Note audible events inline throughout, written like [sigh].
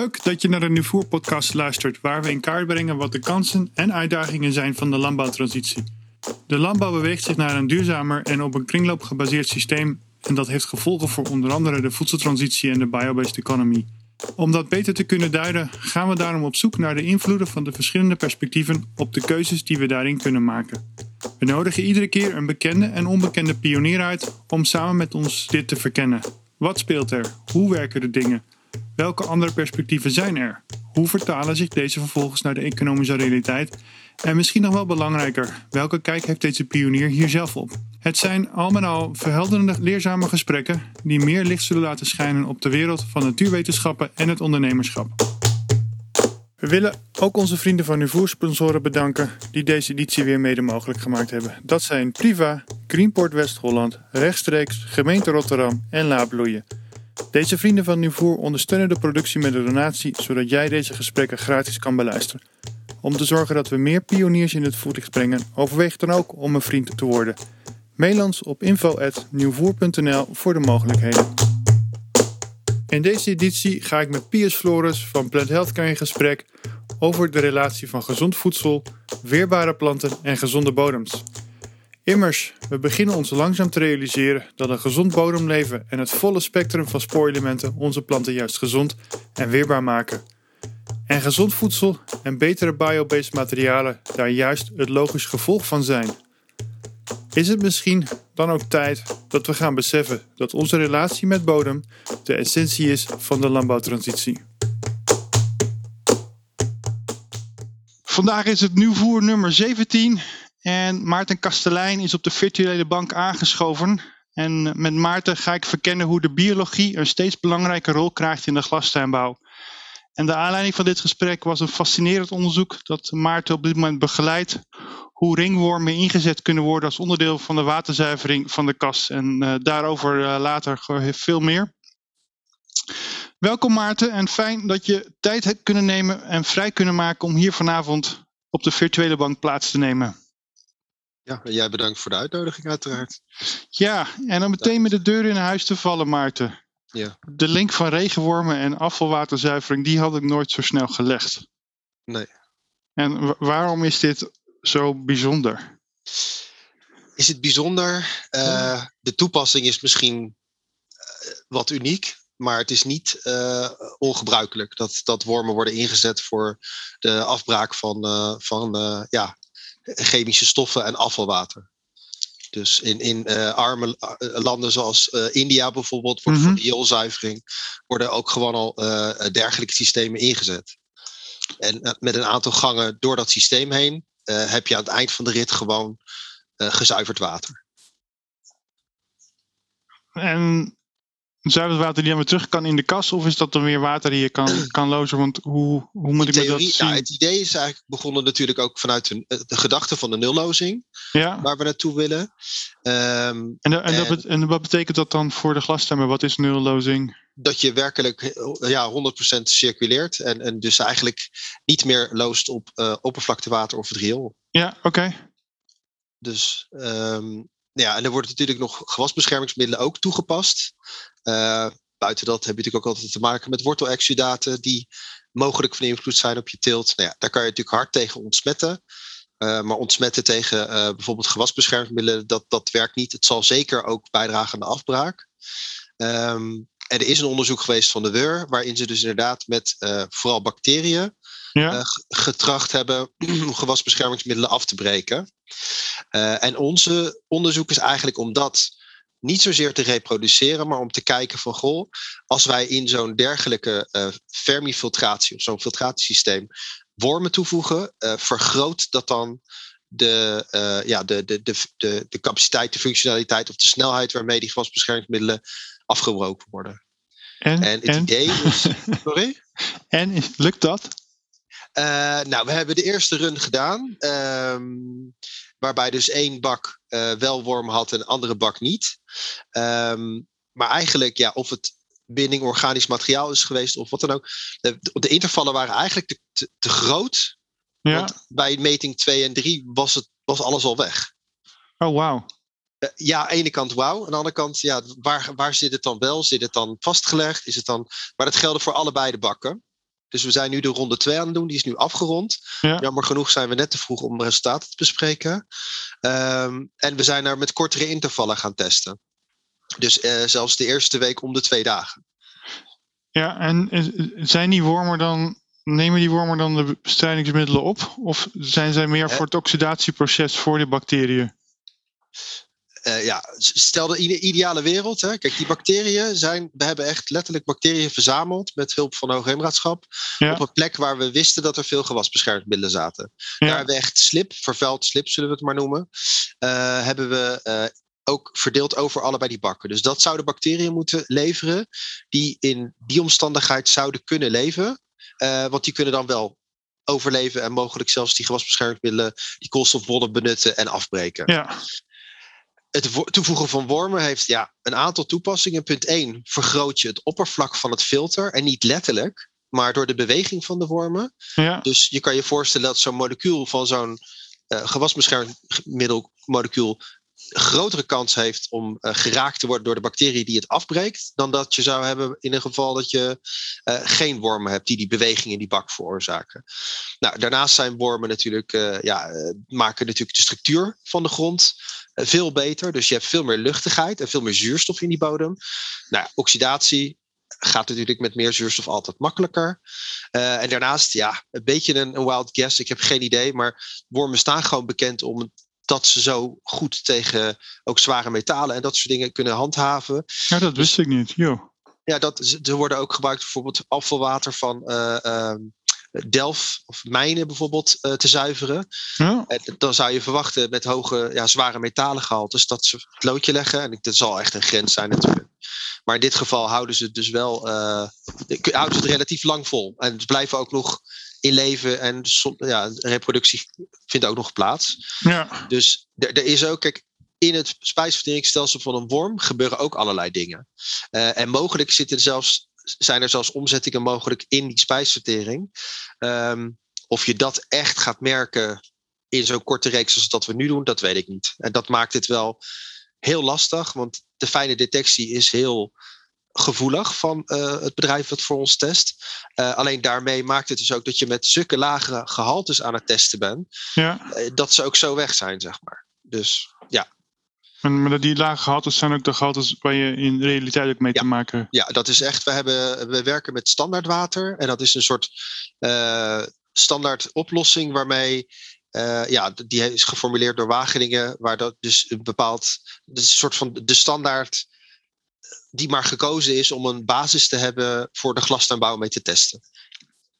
Leuk dat je naar de Nuvoer podcast luistert, waar we in kaart brengen wat de kansen en uitdagingen zijn van de landbouwtransitie. De landbouw beweegt zich naar een duurzamer en op een kringloop gebaseerd systeem en dat heeft gevolgen voor onder andere de voedseltransitie en de biobased economy. Om dat beter te kunnen duiden, gaan we daarom op zoek naar de invloeden van de verschillende perspectieven op de keuzes die we daarin kunnen maken. We nodigen iedere keer een bekende en onbekende pionier uit om samen met ons dit te verkennen. Wat speelt er? Hoe werken de dingen? Welke andere perspectieven zijn er? Hoe vertalen zich deze vervolgens naar de economische realiteit? En misschien nog wel belangrijker, welke kijk heeft deze pionier hier zelf op? Het zijn al met al verhelderende, leerzame gesprekken die meer licht zullen laten schijnen op de wereld van natuurwetenschappen en het ondernemerschap. We willen ook onze vrienden van uw sponsoren bedanken die deze editie weer mede mogelijk gemaakt hebben. Dat zijn Priva, Greenport West-Holland, Rechtstreeks, Gemeente Rotterdam en Laabloeien. Deze vrienden van Nuvoer ondersteunen de productie met een donatie, zodat jij deze gesprekken gratis kan beluisteren. Om te zorgen dat we meer pioniers in het voetlicht brengen, overweeg dan ook om een vriend te worden. Mail ons op info.nieuwvoer.nl voor de mogelijkheden. In deze editie ga ik met Piers Flores van Plant Healthcare in gesprek over de relatie van gezond voedsel, weerbare planten en gezonde bodems. Immers, we beginnen ons langzaam te realiseren dat een gezond bodemleven en het volle spectrum van spoorelementen onze planten juist gezond en weerbaar maken. En gezond voedsel en betere biobased materialen daar juist het logisch gevolg van zijn. Is het misschien dan ook tijd dat we gaan beseffen dat onze relatie met bodem de essentie is van de landbouwtransitie? Vandaag is het nieuwvoer nummer 17 en Maarten Kastelein is op de virtuele bank aangeschoven. En met Maarten ga ik verkennen hoe de biologie een steeds belangrijke rol krijgt in de glastuinbouw. En de aanleiding van dit gesprek was een fascinerend onderzoek dat Maarten op dit moment begeleidt. Hoe ringwormen ingezet kunnen worden als onderdeel van de waterzuivering van de kas. En uh, daarover uh, later veel meer. Welkom Maarten en fijn dat je tijd hebt kunnen nemen en vrij kunnen maken om hier vanavond op de virtuele bank plaats te nemen. Ja, en jij bedankt voor de uitnodiging uiteraard. Ja, en dan meteen met de deur in huis te vallen Maarten. Ja. De link van regenwormen en afvalwaterzuivering, die had ik nooit zo snel gelegd. Nee. En waarom is dit zo bijzonder? Is het bijzonder? Uh, de toepassing is misschien uh, wat uniek, maar het is niet uh, ongebruikelijk dat, dat wormen worden ingezet voor de afbraak van, van ja, chemische stoffen en afvalwater. Dus in, in uh, arme landen zoals uh, India bijvoorbeeld, wordt mm -hmm. voor rioolzuivering worden ook gewoon al uh, dergelijke systemen ingezet. En met een aantal gangen door dat systeem heen heb je aan het eind van de rit gewoon gezuiverd water. En zuiverd water die dan weer terug kan in de kas? Of is dat dan weer water die je kan, [clears throat] kan lozen? Want hoe, hoe moet ik theorie, me dat zien? Ja, het idee is eigenlijk begonnen natuurlijk ook vanuit de, de gedachte van de nullozing. Ja. Waar we naartoe willen. Um, en, en, en, dat, en, wat betekent dat dan voor de glasstemmer? Wat is nullozing? Dat je werkelijk ja, 100% circuleert. En, en dus eigenlijk niet meer loost op uh, oppervlaktewater of het riool. Ja, oké. Okay. Dus um, ja, en er worden natuurlijk nog gewasbeschermingsmiddelen ook toegepast. Uh, buiten dat heb je natuurlijk ook altijd te maken met wortelexudaten die mogelijk van invloed zijn op je teelt. Nou ja, daar kan je natuurlijk hard tegen ontsmetten. Uh, maar ontsmetten tegen uh, bijvoorbeeld gewasbeschermingsmiddelen, dat, dat werkt niet. Het zal zeker ook bijdragen aan de afbraak. Um, en er is een onderzoek geweest van de WUR, waarin ze dus inderdaad met vooral bacteriën ja. uh, getracht hebben om [clears throat] gewasbeschermingsmiddelen af te breken. Uh, en onze onderzoek is eigenlijk om dat niet zozeer te reproduceren, maar om te kijken van goh, als wij in zo'n dergelijke uh, vermifiltratie of zo'n filtratiesysteem wormen toevoegen, vergroot dat dan de, ja, de, de, de, de, de capaciteit, de functionaliteit of de snelheid waarmee die gewasbeschermingsmiddelen afgebroken worden. En, en het en? idee is. [laughs] Sorry? En lukt dat? Uh, nou, we hebben de eerste run gedaan. Um, waarbij dus één bak uh, wel worm had en andere bak niet. Um, maar eigenlijk, ja, of het binding organisch materiaal is geweest of wat dan ook. De, de intervallen waren eigenlijk te, te, te groot. Ja. Want bij meting 2 en 3 was, het, was alles al weg. Oh, wauw. Uh, ja, aan de ene kant wauw. Aan de andere kant, ja, waar, waar zit het dan wel? Zit het dan vastgelegd? Is het dan... Maar dat geldt voor allebei de bakken. Dus we zijn nu de ronde 2 aan het doen. Die is nu afgerond. Ja. Jammer genoeg zijn we net te vroeg om resultaten te bespreken. Ehm, en we zijn er met kortere intervallen gaan testen. Dus uh, zelfs de eerste week om de twee dagen. Ja, en zijn die wormen dan nemen die wormen dan de bestrijdingsmiddelen op? Of zijn zij meer voor het oxidatieproces voor de bacteriën? Uh, ja, stel de ideale wereld. Hè. Kijk, die bacteriën zijn. We hebben echt letterlijk bacteriën verzameld. met hulp van hoogheemraadschap. Ja. op een plek waar we wisten dat er veel gewasbeschermingsmiddelen zaten. Ja. Daar hebben we echt slip, vervuild slip zullen we het maar noemen. Uh, hebben we uh, ook verdeeld over allebei die bakken. Dus dat zouden bacteriën moeten leveren. die in die omstandigheid zouden kunnen leven. Want die kunnen dan wel overleven en mogelijk zelfs die gewasbeschermingsmiddelen, die koolstofbronnen benutten en afbreken. Ja. Het toevoegen van wormen heeft ja, een aantal toepassingen. Punt 1, vergroot je het oppervlak van het filter. En niet letterlijk, maar door de beweging van de wormen. Ja. Dus je kan je voorstellen dat zo'n molecuul van zo'n uh, gewasbeschermingsmiddelmolecuul grotere kans heeft om uh, geraakt te worden door de bacterie die het afbreekt, dan dat je zou hebben in een geval dat je uh, geen wormen hebt die die beweging in die bak veroorzaken. Nou, daarnaast zijn wormen natuurlijk, uh, ja, maken natuurlijk de structuur van de grond veel beter. Dus je hebt veel meer luchtigheid en veel meer zuurstof in die bodem. Nou, oxidatie gaat natuurlijk met meer zuurstof altijd makkelijker. en daarnaast, ja, een beetje een, een wild guess. Ik heb geen idee, maar wormen staan gewoon bekend om dat ze zo goed tegen ook zware metalen en dat soort dingen kunnen handhaven. Ja, dat wist ik niet. Jo. Ja, dat, ze worden ook gebruikt bijvoorbeeld afvalwater van uh, uh, Delft of mijnen bijvoorbeeld uh, te zuiveren. Ja. En dan zou je verwachten met hoge, ja, zware metalen gehaltes dat ze het loodje leggen. En dat zal echt een grens zijn natuurlijk. Maar in dit geval houden ze het dus wel, houden ze het relatief lang vol. En ze blijven ook nog in leven en ja, reproductie vindt ook nog plaats. Ja. Dus er, er is ook, kijk, in het spijsverteringsstelsel van een worm gebeuren ook allerlei dingen. Uh, en mogelijk zitten er zelfs, zijn er zelfs omzettingen mogelijk in die spijsvertering. Um, of je dat echt gaat merken in zo'n korte reeks als dat we nu doen, dat weet ik niet. En dat maakt het wel heel lastig, want de fijne detectie is heel gevoelig van uh, het bedrijf dat voor ons test. Uh, alleen daarmee maakt het dus ook dat je met zulke lage gehaltes aan het testen bent, ja. uh, dat ze ook zo weg zijn, zeg maar. Dus ja. En, maar die lage gehaltes zijn ook de gehaltes waar je in realiteit ook mee ja. te maken hebt? Ja, dat is echt. We, hebben, we werken met standaardwater en dat is een soort standaard oplossing waarmee uh, ja, die is geformuleerd door Wageningen, waar dat dus een bepaald, dus een soort van de standaard die maar gekozen is om een basis te hebben voor de glastuinbouw mee te testen.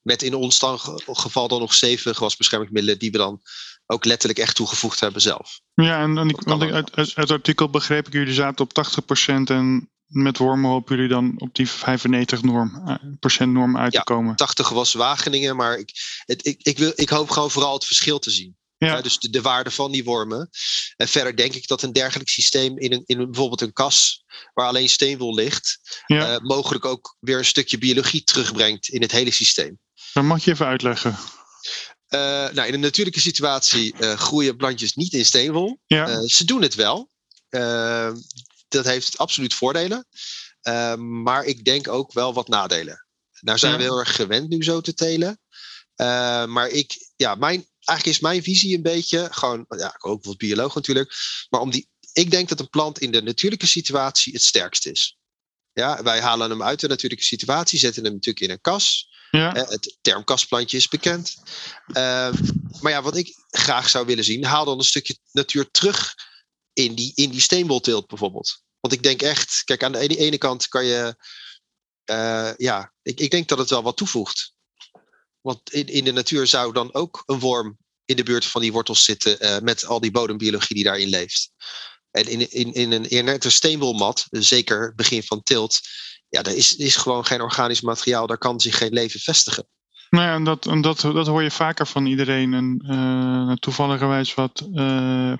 Met in ons dan geval dan nog zeven gewasbeschermingsmiddelen die we dan ook letterlijk echt toegevoegd hebben zelf. Ja, en, en ik, want ik, uit, uit het artikel begreep ik, jullie zaten op 80% en met wormen hopen jullie dan op die 95 norm, procent norm uit ja, te komen. 80 was Wageningen, maar ik, het, ik, ik, wil, ik hoop gewoon vooral het verschil te zien. Ja. Dus de, de, waarde van die wormen. En verder denk ik dat een dergelijk systeem in, een, in een, bijvoorbeeld een kas waar alleen steenwol ligt, ja. uh, mogelijk ook weer een stukje biologie terugbrengt in het hele systeem. Dat mag je even uitleggen. Uh, nou, in een natuurlijke situatie groeien plantjes niet in steenwol. Ja. ze doen het wel. dat heeft absoluut voordelen. maar ik denk ook wel wat nadelen. Nou zijn Ja. we heel erg gewend nu zo te telen. maar ik, ja, mijn, eigenlijk is mijn visie een beetje, gewoon, ja, ik ook wat bioloog natuurlijk, maar om die, ik denk dat een plant in de natuurlijke situatie het sterkst is. Ja, wij halen hem uit de natuurlijke situatie, zetten hem natuurlijk in een kas. Ja. Eh, Het term kasplantje is bekend. Uh, maar ja, wat ik graag zou willen zien, haal dan een stukje natuur terug in die, in die steenbolteelt bijvoorbeeld. Want ik denk echt, kijk, aan de ene, kant kan je, uh, ja, ik, ik denk dat het wel wat toevoegt. Want in, in de natuur zou dan ook een worm in de buurt van die wortels zitten uh, met al die bodembiologie die daarin leeft. En in, in, in een inerte steenwolmat, zeker begin van tilt, ja, er is, is gewoon geen organisch materiaal, daar kan zich geen leven vestigen. Nou ja, en dat, en dat, dat hoor je vaker van iedereen. En uh, toevalligerwijs wat uh,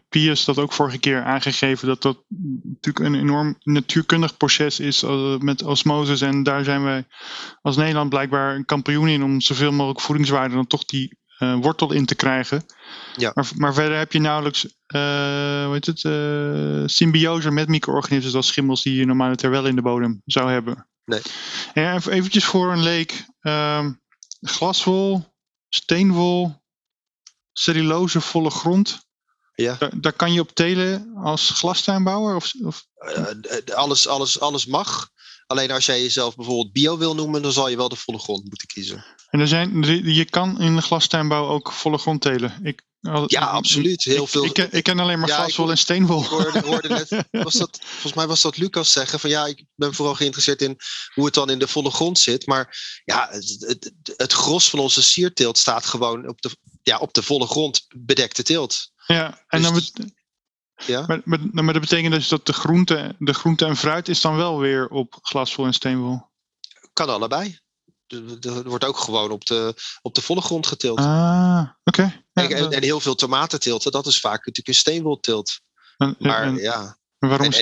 dat ook vorige keer aangegeven, dat dat natuurlijk een enorm natuurkundig proces is uh, met osmoses. En daar zijn wij als Nederland blijkbaar een kampioen in om zoveel mogelijk voedingswaarde dan toch die uh, wortel in te krijgen. Ja. Maar, maar verder heb je nauwelijks uh, hoe heet het, uh, symbiose met micro-organismen zoals schimmels die je normaal wel in de bodem zou hebben. Nee. En even eventjes voor een leek. Um, glaswol, steenwol, cellulosevolle grond. Ja. Daar, daar kan je op telen als glastuinbouwer? Of, of... Alles, alles, alles mag. Alleen als jij jezelf bijvoorbeeld bio wil noemen, dan zal je wel de volle grond moeten kiezen. En er zijn, je kan in de glastuinbouw ook volle grond telen. Ik, ja, absoluut. Heel ik, veel. Ik, ik, ken alleen maar ja, glaswol en steenwol. Ik hoorde, hoorde net, [laughs] was dat, volgens mij was dat Lucas zeggen van ja, ik ben vooral geïnteresseerd in hoe het dan in de volle grond zit. Maar ja, het, het, het gros van onze sierteelt staat gewoon op de, ja, op de volle grond bedekte teelt. Ja, en dus dan, ja? Maar, maar, maar, dat betekent dus dat de groente, de groente en fruit is dan wel weer op glaswol en steenwol? Kan allebei. Er wordt ook gewoon op de, op de volle grond geteeld. Ah, oké. Okay. Ja, en, en, heel veel tomatentilten, dat is vaak natuurlijk een steenwoltilt. Maar en, ja. Waarom,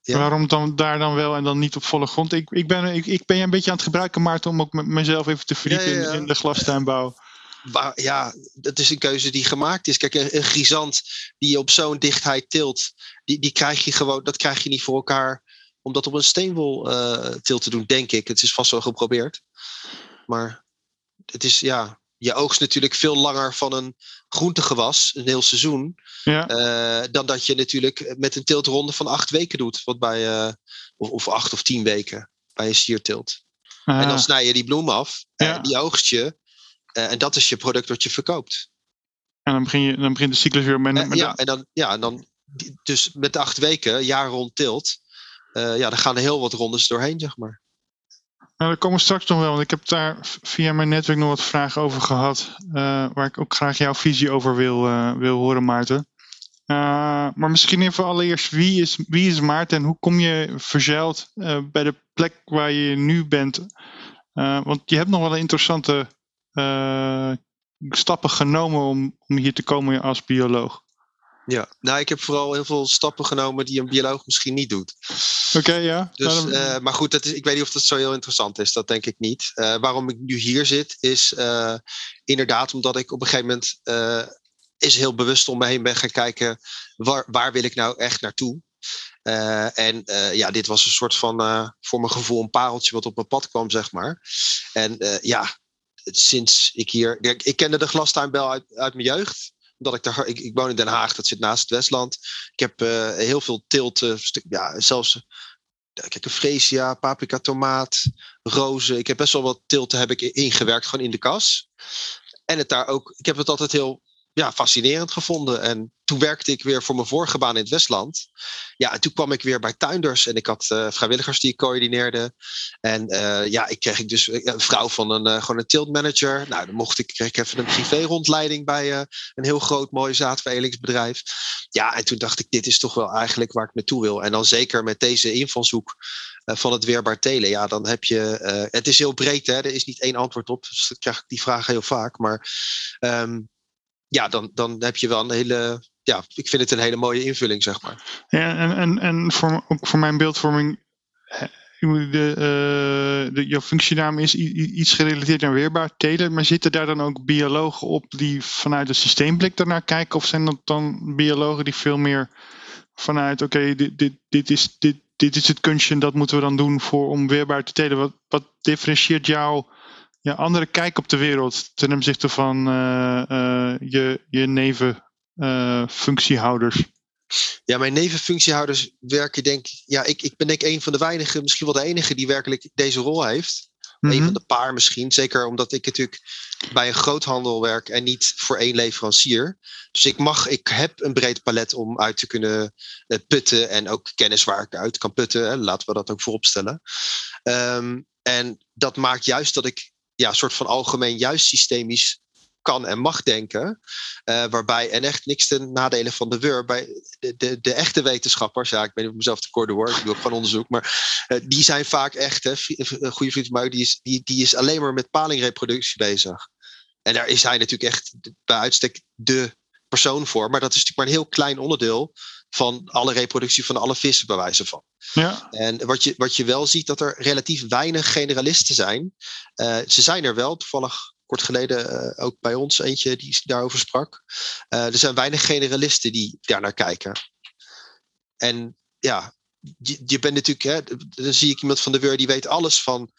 ja. waarom dan daar dan wel en dan niet op volle grond? Ik, ik, ben, ik, ik ben je een beetje aan het gebruiken, Maarten, om ook mezelf even te verdiepen ja, in, in de glastuinbouw [laughs] ja, dat is een keuze die gemaakt is. Kijk, een, een grisant die je op zo'n dichtheid tilt, die, die krijg je gewoon, dat krijg je niet voor elkaar om dat op een steenwol uh, til te doen, denk ik. Het is vast wel geprobeerd. Maar het is, ja, je oogst natuurlijk veel langer van een groentegewas, een heel seizoen, ja. uh, dan dat je natuurlijk met een tiltronde van acht weken doet. Wat bij, uh, of, of, acht of tien weken bij een siertilt. Ah. En dan snij je die bloem af, ja. en die oogst je. Uh, en dat is je product wat je verkoopt. En dan, begin je, dan begint de cyclus weer met. met ja, en dan, ja, en dan dus met acht weken, jaar rond tilt, ja, dan gaan er heel wat rondes doorheen, zeg maar. Nou, daar komen we straks nog wel, want ik heb daar via mijn netwerk nog wat vragen over gehad, uh, waar ik ook graag jouw visie over wil, wil horen, Maarten. maar misschien even allereerst, wie is, wie is Maarten en hoe kom je verzeild bij de plek waar je nu bent? want je hebt nog wel interessante stappen genomen om, om hier te komen als bioloog? Ja, nou, ik heb vooral heel veel stappen genomen die een bioloog misschien niet doet. Oké, ja. Dus, uh, maar goed, dat is, ik weet niet of dat zo heel interessant is. Dat denk ik niet. Uh, waarom ik nu hier zit, is uh, inderdaad omdat ik op een gegeven moment is heel bewust om me heen ben gaan kijken. Waar, waar wil ik nou echt naartoe? en ja, dit was een soort van, voor mijn gevoel, een pareltje wat op mijn pad kwam, zeg maar. En ja, sinds ik hier. Ik kende de glastuinbel uit, uit mijn jeugd. Omdat ik daar. Ik, ik woon in Den Haag, dat zit naast het Westland. Ik heb uh, heel veel teelten. Ja, zelfs. Kijk, een freesia, paprika, tomaat, rozen. Ik heb best wel wat teelten heb ik ingewerkt, gewoon in de kas. En het daar ook. Ik heb het altijd heel ja, fascinerend gevonden. En toen werkte ik weer voor mijn vorige baan in het Westland. Ja, en toen kwam ik weer bij tuinders en ik had uh, vrijwilligers die ik coördineerde. En uh, ja, ik kreeg ik dus een vrouw van een, gewoon een tiltmanager. Nou, dan mocht ik, kreeg ik even een privé-rondleiding bij een heel groot mooi zaadveredelingsbedrijf. Ja, en toen dacht ik, dit is toch wel eigenlijk waar ik naartoe wil. En dan zeker met deze invalshoek van het weerbaar telen. Ja, dan heb je. het is heel breed, hè? er is niet één antwoord op. Dus dan krijg ik die vraag heel vaak. Maar um, ja, dan, dan heb je wel een hele. Ja, ik vind het een hele mooie invulling, zeg maar. Ja, en, en, en voor, ook voor mijn beeldvorming. De, uh, de, jouw functienaam is iets gerelateerd aan weerbaar telen, maar zitten daar dan ook biologen op die vanuit de systeemblik daarnaar kijken? Of zijn dat dan biologen die veel meer vanuit, oké, dit, dit, dit, is, dit, dit is het kunstje en dat moeten we dan doen voor, om weerbaar te telen? Wat, wat differentieert jou ja, andere kijk op de wereld ten opzichte van uh, uh, je, je nevenfunctiehouders? Uh, ja, mijn nevenfunctiehouders werken denk ik... Ja, ik, ik ben denk ik een van de weinigen, misschien wel de enige die werkelijk deze rol heeft. Mm -hmm. Een van de paar misschien. Zeker omdat ik natuurlijk bij een groothandel werk en niet voor één leverancier. Dus ik mag, ik heb een breed palet om uit te kunnen putten. En ook kennis waar ik uit kan putten. Hè. Laten we dat ook voorop stellen. Um, en dat maakt juist dat ik ja, soort van algemeen juist systemisch kan en mag denken. Uh, waarbij, en echt niks ten nadelen van de WUR, bij de, de, de echte wetenschappers, ja, ik niet of mezelf te kort woord, ik doe ook gewoon onderzoek, maar uh, die zijn vaak echt, hè, een goede vriend van mij, die is, die, die is alleen maar met palingreproductie bezig. En daar is hij natuurlijk echt bij uitstek de persoon voor, maar dat is natuurlijk maar een heel klein onderdeel van alle reproductie van alle vissen, bij wijze van. Ja. En wat je, wat je wel ziet, dat er relatief weinig generalisten zijn. Uh, ze zijn er wel, toevallig kort geleden uh, ook bij ons eentje die daarover sprak. Uh, er zijn weinig generalisten die daar naar kijken. En ja, je, je bent natuurlijk, hè, dan zie ik iemand van de WUR die weet alles van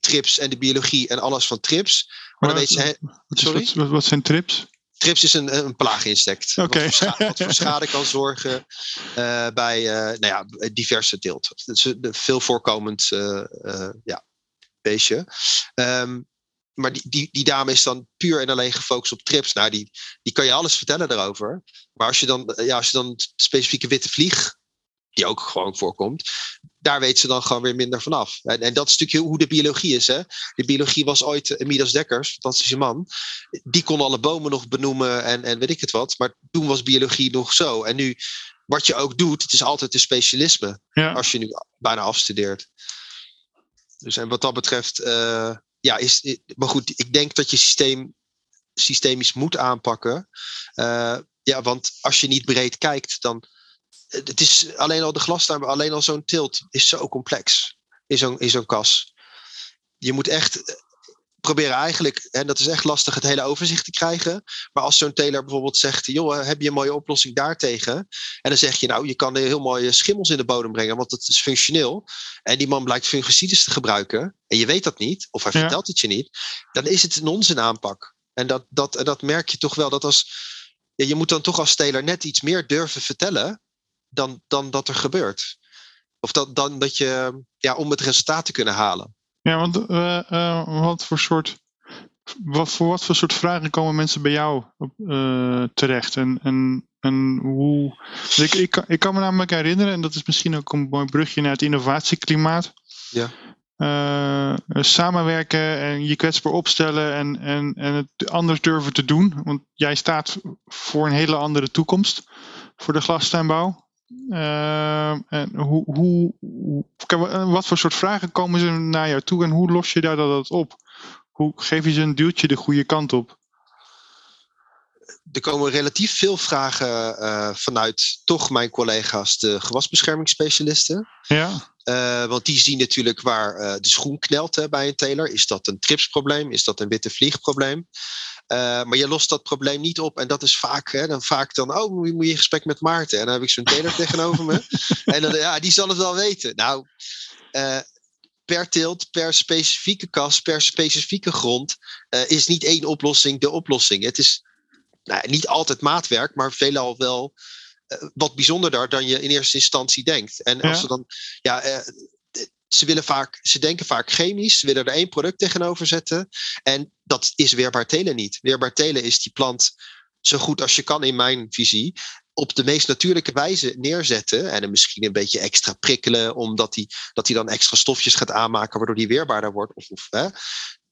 trips en de biologie en alles van trips. Maar dan weet ze. Sorry? Wat, wat, zijn trips? Trips is een, een plaaginsect. Okay. Wat, voor schade, [laughs] wat voor schade kan zorgen uh, bij uh, nou ja, diverse teelt. Het is een veel voorkomend uh, ja, beestje. Um, maar die, die, die dame is dan puur en alleen gefocust op trips. Nou, die, die kan je alles vertellen daarover. Maar als je dan, ja, als je dan specifieke witte vlieg, die ook gewoon voorkomt, daar weet ze dan gewoon weer minder vanaf. En, en dat is natuurlijk hoe de biologie is. Hè? De biologie was ooit uh, Midas Dekkers, fantastische man. Die kon alle bomen nog benoemen en, en weet ik het wat. Maar toen was biologie nog zo. En nu, wat je ook doet, het is altijd een specialisme. Ja. Als je nu bijna afstudeert. Dus en wat dat betreft, uh, ja, is, maar goed, ik denk dat je systeem systemisch moet aanpakken. Uh, ja, want als je niet breed kijkt, dan. Het is alleen al de glastuin, alleen al zo'n tilt is zo complex in zo'n in zo'n kas. Je moet echt proberen eigenlijk, en dat is echt lastig, het hele overzicht te krijgen. Maar als zo'n teler bijvoorbeeld zegt, joh, heb je een mooie oplossing daartegen? En dan zeg je, nou, je kan heel mooie schimmels in de bodem brengen, want het is functioneel. En die man blijkt fungicides te gebruiken, en je weet dat niet, of hij ja. vertelt het je niet, dan is het een onzin aanpak. En dat, dat, dat merk je toch wel, dat als, ja, je moet dan toch als teler net iets meer durven vertellen dan, dan dat er gebeurt. Of dat, dan dat je, ja, om het resultaat te kunnen halen. Ja, want uh, uh, wat voor soort. Wat, voor wat voor soort vragen komen mensen bij jou uh, terecht? En, en, en hoe. Ik, ik, ik kan me namelijk herinneren, en dat is misschien ook een mooi brugje naar het innovatieklimaat. Ja. samenwerken en je kwetsbaar opstellen en, en, en het anders durven te doen. Want jij staat voor een hele andere toekomst voor de glastuinbouw. Uh, en hoe, hoe, wat voor soort vragen komen ze naar jou toe en hoe los je daar dat op? Hoe geef je ze een duwtje de goede kant op? Er komen relatief veel vragen uh, vanuit toch mijn collega's, de gewasbeschermingsspecialisten. Ja. Uh, want die zien natuurlijk waar uh, de schoen knelt hè, bij een teler. Is dat een tripsprobleem? Is dat een witte vliegprobleem? Maar je lost dat probleem niet op. En dat is vaak, hè, dan vaak dan, oh, moet je in gesprek met Maarten. En dan heb ik zo'n teler [laughs] tegenover me. En dan, ja, die zal het wel weten. Nou, per teelt, per specifieke kas, per specifieke grond uh, is niet één oplossing de oplossing. Het is nou, niet altijd maatwerk, maar veelal wel wat bijzonderder dan je in eerste instantie denkt. En als Ja. ze dan, ja, ze willen vaak, ze denken vaak chemisch, ze willen er één product tegenover zetten. En dat is weerbaar telen niet. Weerbaar telen is die plant zo goed als je kan in mijn visie op de meest natuurlijke wijze neerzetten. En hem misschien een beetje extra prikkelen, omdat hij dat hij dan extra stofjes gaat aanmaken, waardoor die weerbaarder wordt. Of, of, hè.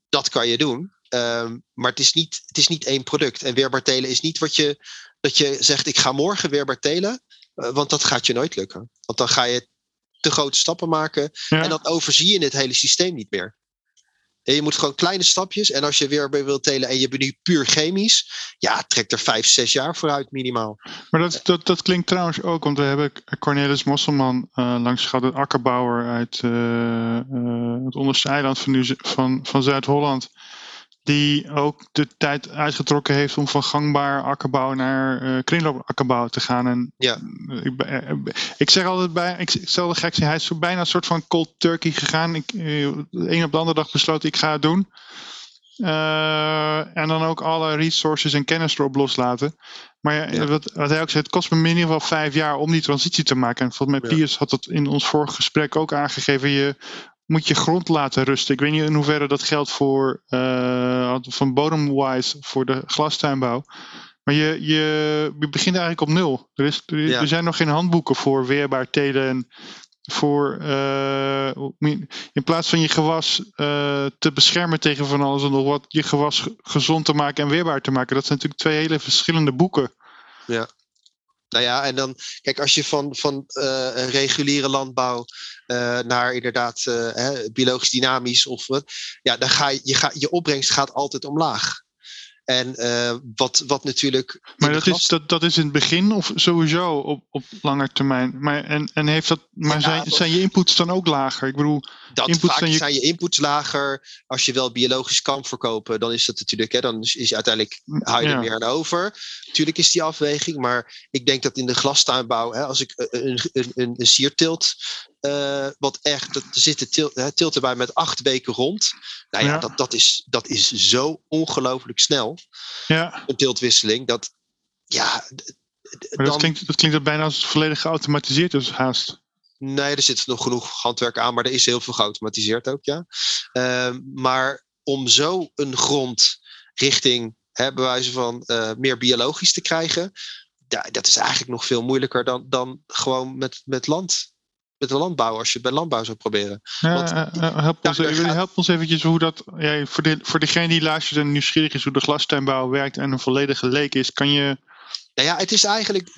Dat kan je doen. Um, maar het is, niet, het is niet één product. En weerbaar telen is niet wat je, dat je zegt, ik ga morgen weerbaar telen. Uh, want dat gaat je nooit lukken. Want dan ga je te grote stappen maken. Ja. En dan overzie je het hele systeem niet meer. En je moet gewoon kleine stapjes. En als je weer wilt telen en je bent nu puur chemisch. Ja, trek er vijf, zes jaar vooruit minimaal. Maar dat, dat, dat klinkt trouwens ook. Want we hebben Cornelis Mosselman uh, langs gehad. Een akkerbouwer uit uh, uh, het onderste eiland van, van Zuid-Holland. Die ook de tijd uitgetrokken heeft om van gangbaar akkerbouw naar uh, kringloopakkerbouw te gaan. En ja. ik, ik zeg altijd bij, ik stel de gekste, hij is zo bijna een soort van cold turkey gegaan. Ik, de een op de andere dag besloot ik ga het doen. Uh, en dan ook alle resources en kennis erop loslaten. Maar ja. Wat, wat, hij ook zei, het kost me in ieder geval vijf jaar om die transitie te maken. En volgens mij, ja. Piers had het in ons vorige gesprek ook aangegeven. Je moet je grond laten rusten. Ik weet niet in hoeverre dat geldt voor uh, van bodemwise voor de glastuinbouw. Maar je, je, je begint eigenlijk op nul. Er, is, er, ja. er zijn nog geen handboeken voor weerbaar telen en voor uh, in plaats van je gewas uh, te beschermen tegen van alles en nog wat, je gewas gezond te maken en weerbaar te maken. Dat zijn natuurlijk twee hele verschillende boeken. Ja. Nou ja, en dan, kijk, als je van, van uh, reguliere landbouw uh, naar inderdaad uh, hè, biologisch dynamisch of wat, ja, dan ga je, je, ga, je opbrengst gaat altijd omlaag. En wat, wat natuurlijk. Maar dat, glas... is, dat, dat is in het begin of sowieso op, op lange termijn? Maar, en, en heeft dat, maar ja, zijn, zijn je inputs dan ook lager? Ik bedoel. Dat Inputs vaak zijn je- zijn je inputs lager. Als je wel biologisch kan verkopen, dan is dat natuurlijk, hè, dan is, is uiteindelijk hou je Ja. er meer aan over. Tuurlijk is die afweging, maar ik denk dat in de glastuinbouw, hè, als ik eh, een, een, een, een sierteelt, eh, wat echt, dat, zitten til, hè, tilten bij met acht weken rond. Nou ja, Ja. Dat, dat, is, dat is zo ongelooflijk snel, Ja, een tiltwisseling, dat ja. maar dat klinkt, dat klinkt bijna als het volledig geautomatiseerd is haast. Nee, er zit nog genoeg handwerk aan, maar er is heel veel geautomatiseerd ook, ja. Ehm, maar om zo een grond richting, hè, bij wijze van eh, meer biologisch te krijgen, ja, dat is eigenlijk nog veel moeilijker dan, dan gewoon met, met land. Met de landbouw, als je het bij landbouw zou proberen. Ja, Want- eh, eh, help, ons, gaat- help ons eventjes hoe dat, ja, voor, de, voor degene die luistert en nieuwsgierig is hoe de glastuinbouw werkt en een volledige leek is, kan je, Nou ja, het is eigenlijk.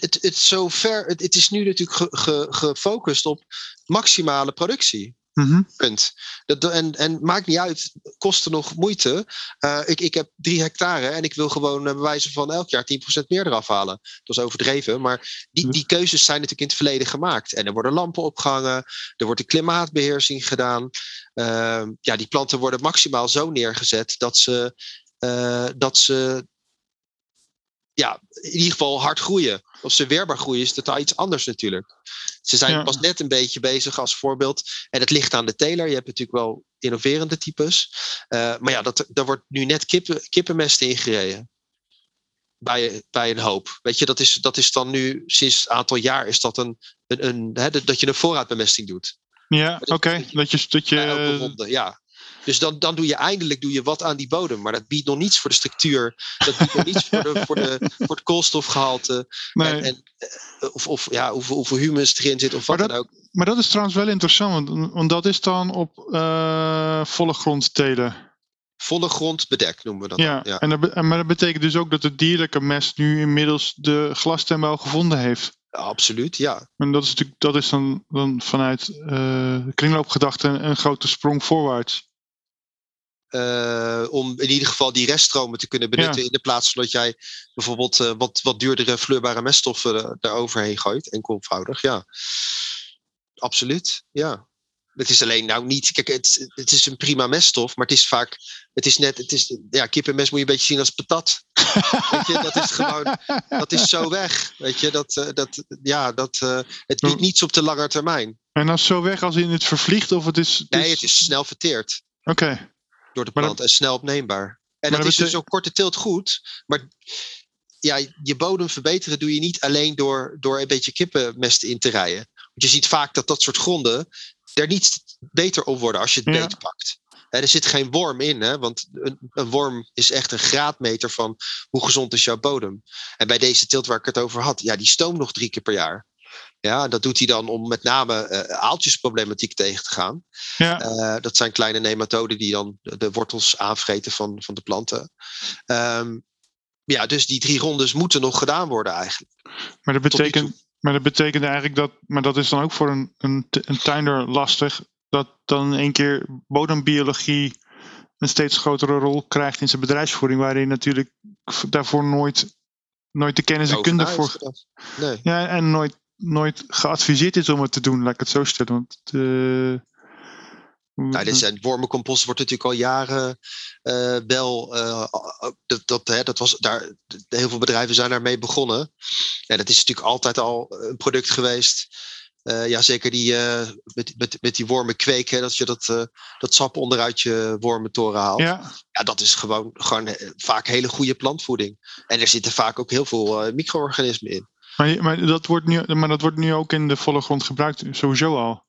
Het, het, zover, het, het is nu natuurlijk ge- ge- gefocust op maximale productie. Mhm. Punt. Dat, en, en maakt niet uit, kosten nog moeite. Eh, ik, ik heb drie hectare en ik wil gewoon eh, bij wijze van elk jaar 10% meer eraf halen. Dat is overdreven, maar die, die keuzes zijn natuurlijk in het verleden gemaakt. En er worden lampen opgehangen, er wordt een klimaatbeheersing gedaan. Ehm, ja, die planten worden maximaal zo neergezet dat ze, eh, dat ze ja, in ieder geval hard groeien. Of ze weerbaar groeien is totaal iets anders natuurlijk. Ze zijn Ja. pas net een beetje bezig als voorbeeld. En het ligt aan de teler. Je hebt natuurlijk wel innoverende types. Eh, maar ja, dat, daar wordt nu net kippen, kippenmest ingereden. Bij, bij een hoop. Weet je, dat is, dat is dan nu sinds een aantal jaar is dat een, een, een hè, dat je een voorraadbemesting doet. ja, oké, dat je, dat je, ronde, ja. Dus dan, dan doe je eindelijk doe je wat aan die bodem. Maar dat biedt nog niets voor de structuur. Dat biedt nog niets voor, de, voor, de, voor het koolstofgehalte. nee, En, en, eh, of of ja, hoeveel, hoeveel humus erin zit of wat dan ook. maar dat is trouwens wel interessant, want, want dat is dan op eh, volle grond telen. Volle grond bedekt noemen we dat. Ja. En dat, maar dat betekent dus ook dat het dierlijke mest nu inmiddels de glastuinbouw gevonden heeft. Ja, absoluut, ja. En dat is natuurlijk dat is dan, dan vanuit eh kringloopgedachte een, een grote sprong voorwaarts. Eh, om in ieder geval die reststromen te kunnen benutten. In de plaats van dat jij bijvoorbeeld eh, wat, wat duurdere vleurbare meststoffen eh, daaroverheen gooit. Enkelvoudig, ja. Absoluut, ja. Het is alleen nou niet. Kijk, het, het is een prima meststof, maar het is vaak. Het is net. Het is, ja, kippenmest moet je een beetje zien als patat. [laughs] Weet je, dat is gewoon. Dat is zo weg. Weet je, dat. eh, dat ja, dat. het biedt niets op de lange termijn. En als zo weg als in het vervliegt of het is. het Nee, het is snel verteerd. Oké, door de plant en snel opneembaar. En dat is dus op korte tilt goed. Maar ja, je bodem verbeteren doe je niet alleen door, door een beetje kippenmest in te rijden. Want je ziet vaak dat dat soort gronden er niet beter op worden als je het Ja. beet pakt. En er zit geen worm in, hè? want een, een worm is echt een graadmeter van hoe gezond is jouw bodem. En bij deze tilt waar ik het over had, ja, die stoomt nog drie keer per jaar. Ja, dat doet hij dan om met name eh, aaltjesproblematiek tegen te gaan. ja. Eh, dat zijn kleine nematoden die dan de, wortels aanvreten van, van de planten. Ehm, ja, dus die drie rondes moeten nog gedaan worden eigenlijk. Maar dat betekent, maar dat betekent eigenlijk dat, maar dat is dan ook voor een, een, een tuinder lastig, dat dan in één keer bodembiologie een steeds grotere rol krijgt in zijn bedrijfsvoering, waarin natuurlijk daarvoor nooit, nooit de kennis en kunde voor. Nee. Ja, en nooit, nooit geadviseerd is om het te doen, laat ik het zo stellen. Want Nou, dit zijn, wormencompost wordt natuurlijk al jaren eh, wel. eh, dat, dat, hè, dat was daar, heel veel bedrijven zijn daarmee begonnen. En dat is natuurlijk altijd al een product geweest. Ja, zeker die, met, met, met die wormen kweken, dat je dat, dat sap onderuit je wormentoren haalt. ja, Ja, dat is gewoon, gewoon vaak hele goede plantvoeding. En er zitten vaak ook heel veel micro-organismen in. Maar, maar, dat wordt nu, maar dat wordt nu ook in de volle grond gebruikt, sowieso al.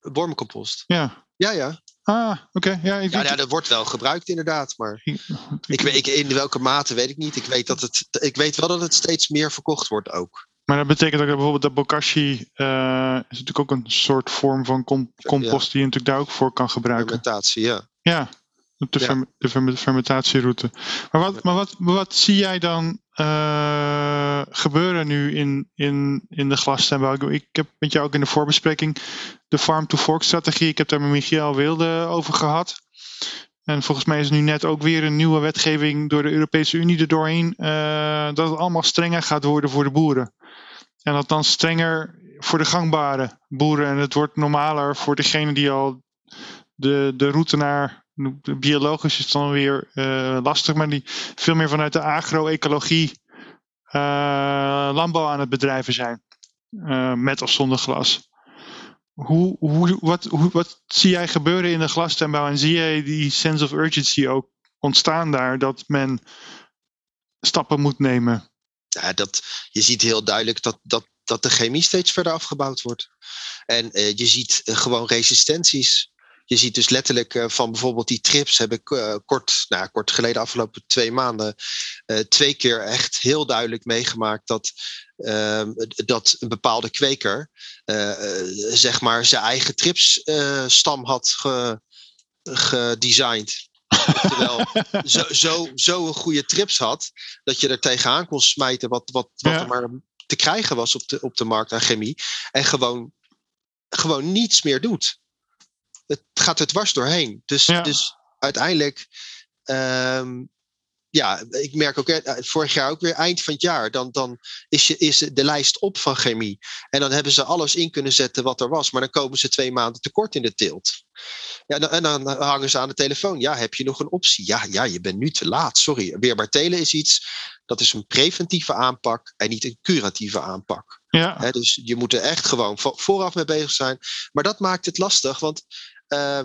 Wormencompost. Ja. Ja, ja. Ah, oké. Ja, ik, Ja, ja, dat wordt wel gebruikt inderdaad. Maar ik- weet, ik, in welke mate weet ik niet. Ik weet, dat het, ik weet wel dat het steeds meer verkocht wordt ook. Maar dat betekent ook dat bijvoorbeeld dat bokashi eh, is natuurlijk ook een soort vorm van com- compost die je natuurlijk daar ook voor kan gebruiken. Fermentatie, ja. Ja, de, Ja. ferm- de ferm- fermentatieroute. Maar wat, maar wat, maar wat zie jij dan eh, gebeuren nu in, in, in de glastuinbouw? Ik, heb met jou ook in de voorbespreking de farm-to-fork strategie. Ik heb daar met Michiel Wilde over gehad. En volgens mij is nu net ook weer een nieuwe wetgeving door de Europese Unie er doorheen. eh, dat het allemaal strenger gaat worden voor de boeren. En dat dan strenger voor de gangbare boeren. En het wordt normaler voor degene die al de, de route naar biologisch is dan weer uh, lastig, maar die veel meer vanuit de agro-ecologie uh, landbouw aan het bedrijven zijn. Uh, met of zonder glas. Hoe, hoe, wat, hoe, wat zie jij gebeuren in de glastuinbouw en zie jij die sense of urgency ook ontstaan daar dat men stappen moet nemen? Ja, dat, je ziet heel duidelijk dat, dat, dat de chemie steeds verder afgebouwd wordt. En je ziet gewoon resistenties. Je ziet dus letterlijk uh, van bijvoorbeeld die trips heb ik kort, nou, kort geleden, afgelopen twee maanden, twee keer echt heel duidelijk meegemaakt dat, ehm, dat een bepaalde kweker zeg maar zijn eigen tripsstam had ge, gedesigned. Terwijl [laughs] zo, zo, zo een goede trips had, dat je er tegenaan kon smijten wat, wat, wat ja. er maar te krijgen was op de, op de markt aan chemie. En gewoon, gewoon niets meer doet. Het gaat er dwars doorheen. Dus, ja. dus uiteindelijk, um, ja, ik merk ook vorig jaar ook weer eind van het jaar, dan, dan is, je, is de lijst op van chemie. En dan hebben ze alles in kunnen zetten wat er was, maar dan komen ze twee maanden tekort in de teelt. Ja, en dan hangen ze aan de telefoon. Ja, heb je nog een optie? Ja, ja, je bent nu te laat. Sorry. Weerbaar telen is iets, dat is een preventieve aanpak en niet een curatieve aanpak. Ja. dus je moet er echt gewoon vooraf mee bezig zijn. Maar dat maakt het lastig, want uh,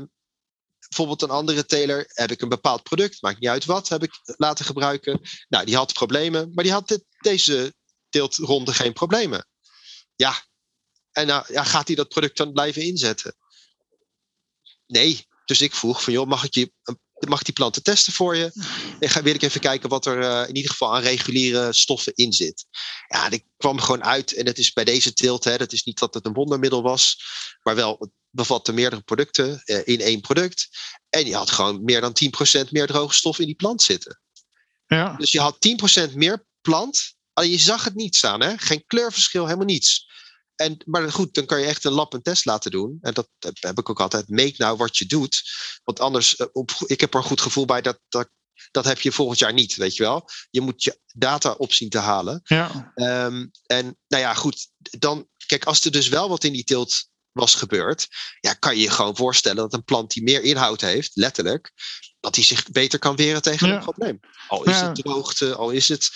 bijvoorbeeld een andere teler heb ik een bepaald product, maakt niet uit wat, heb ik laten gebruiken. Nou, die had problemen, maar die had dit, deze teeltronde geen problemen. Ja, en nou ja, gaat hij dat product dan blijven inzetten? Nee. Dus ik vroeg van joh, mag ik je mag die planten testen voor je. En ga, wil ik even kijken wat er uh, in ieder geval aan reguliere stoffen in zit. Ja, die kwam gewoon uit. En het is bij deze teelt, hè, dat is niet dat het een wondermiddel was. Maar wel, bevatte meerdere producten uh, in één product. En je had gewoon meer dan 10% meer droge stof in die plant zitten. Ja. Dus je had 10% meer plant. Alleen je zag het niet staan, hè? geen kleurverschil, helemaal niets. En, maar goed, dan kan je echt een lab en test laten doen. En dat, heb ik ook altijd. Meet nou wat je doet. Want anders, uh, op, ik heb er een goed gevoel bij dat, dat, dat heb je volgend jaar niet, weet je wel. Je moet je data op zien te halen. Ja. Um, en nou ja, goed. Dan, kijk, als er dus wel wat in die teelt was gebeurd, ja, kan je je gewoon voorstellen dat een plant die meer inhoud heeft, letterlijk, dat die zich beter kan weren tegen Ja. een probleem. Al is Ja. het droogte, al is het.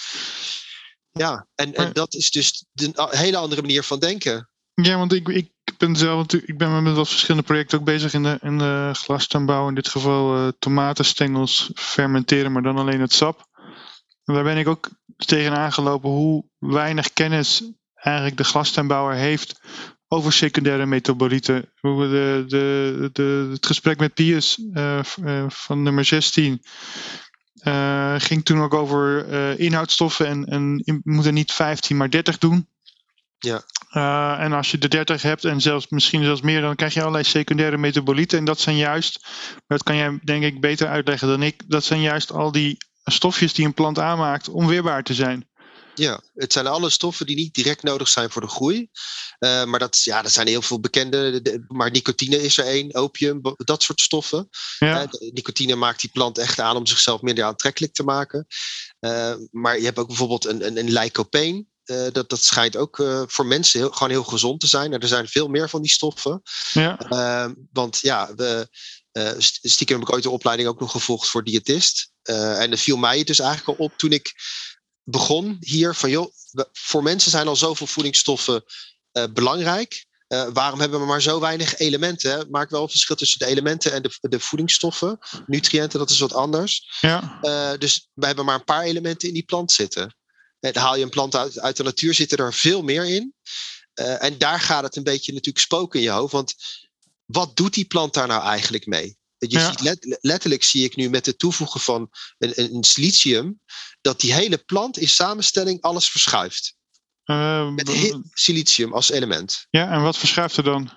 Ja, en, en dat is dus een hele andere manier van denken. Ja, want ik, ik ben zelf natuurlijk, ik ben met wat verschillende projecten ook bezig in de, in de glastuinbouw. In dit geval eh, tomatenstengels fermenteren, maar dan alleen het sap. En daar ben ik ook tegen aangelopen hoe weinig kennis eigenlijk de glastuinbouwer heeft over secundaire metabolieten. De, de, de, het gesprek met Pius eh, eh, van nummer 16 eh, ging toen ook over inhoudstoffen en, en moet er niet 15 maar 30 doen. Ja. En als je de 30 hebt en zelfs misschien zelfs meer, dan krijg je allerlei secundaire metabolieten. En dat zijn juist, dat kan jij denk ik beter uitleggen dan ik, dat zijn juist al die stofjes die een plant aanmaakt om weerbaar te zijn. Ja, het zijn alle stoffen die niet direct nodig zijn voor de groei. Eh, maar dat, ja, dat zijn heel veel bekende. de- de- maar nicotine is er één, opium, dat soort stoffen. Ja, Eh, nicotine maakt die plant echt aan om zichzelf minder aantrekkelijk te maken. Eh, maar je hebt ook bijvoorbeeld een, een, een lycopene. Dat, dat schijnt ook voor mensen heel, gewoon heel gezond te zijn. En er zijn veel meer van die stoffen. ja, want ja, we, st- stiekem heb ik ooit de opleiding ook nog gevolgd voor diëtist. En er viel mij dus eigenlijk al op toen ik begon hier van joh, voor mensen zijn al zoveel voedingsstoffen eh, belangrijk. Eh, waarom hebben we maar zo weinig elementen? Hè? Maak wel een verschil tussen de elementen en de, de voedingsstoffen. Nutriënten, dat is wat anders. ja, Eh, dus we hebben maar een paar elementen in die plant zitten. En haal je een plant uit, uit de natuur, zitten er veel meer in. En daar gaat het een beetje natuurlijk spoken in je hoofd. Want wat doet die plant daar nou eigenlijk mee? Je Ja. ziet let- letterlijk zie ik nu met het toevoegen van een, een, silicium, dat die hele plant in samenstelling alles verschuift. Eh, Met silicium als element. ja, en wat verschuift er dan?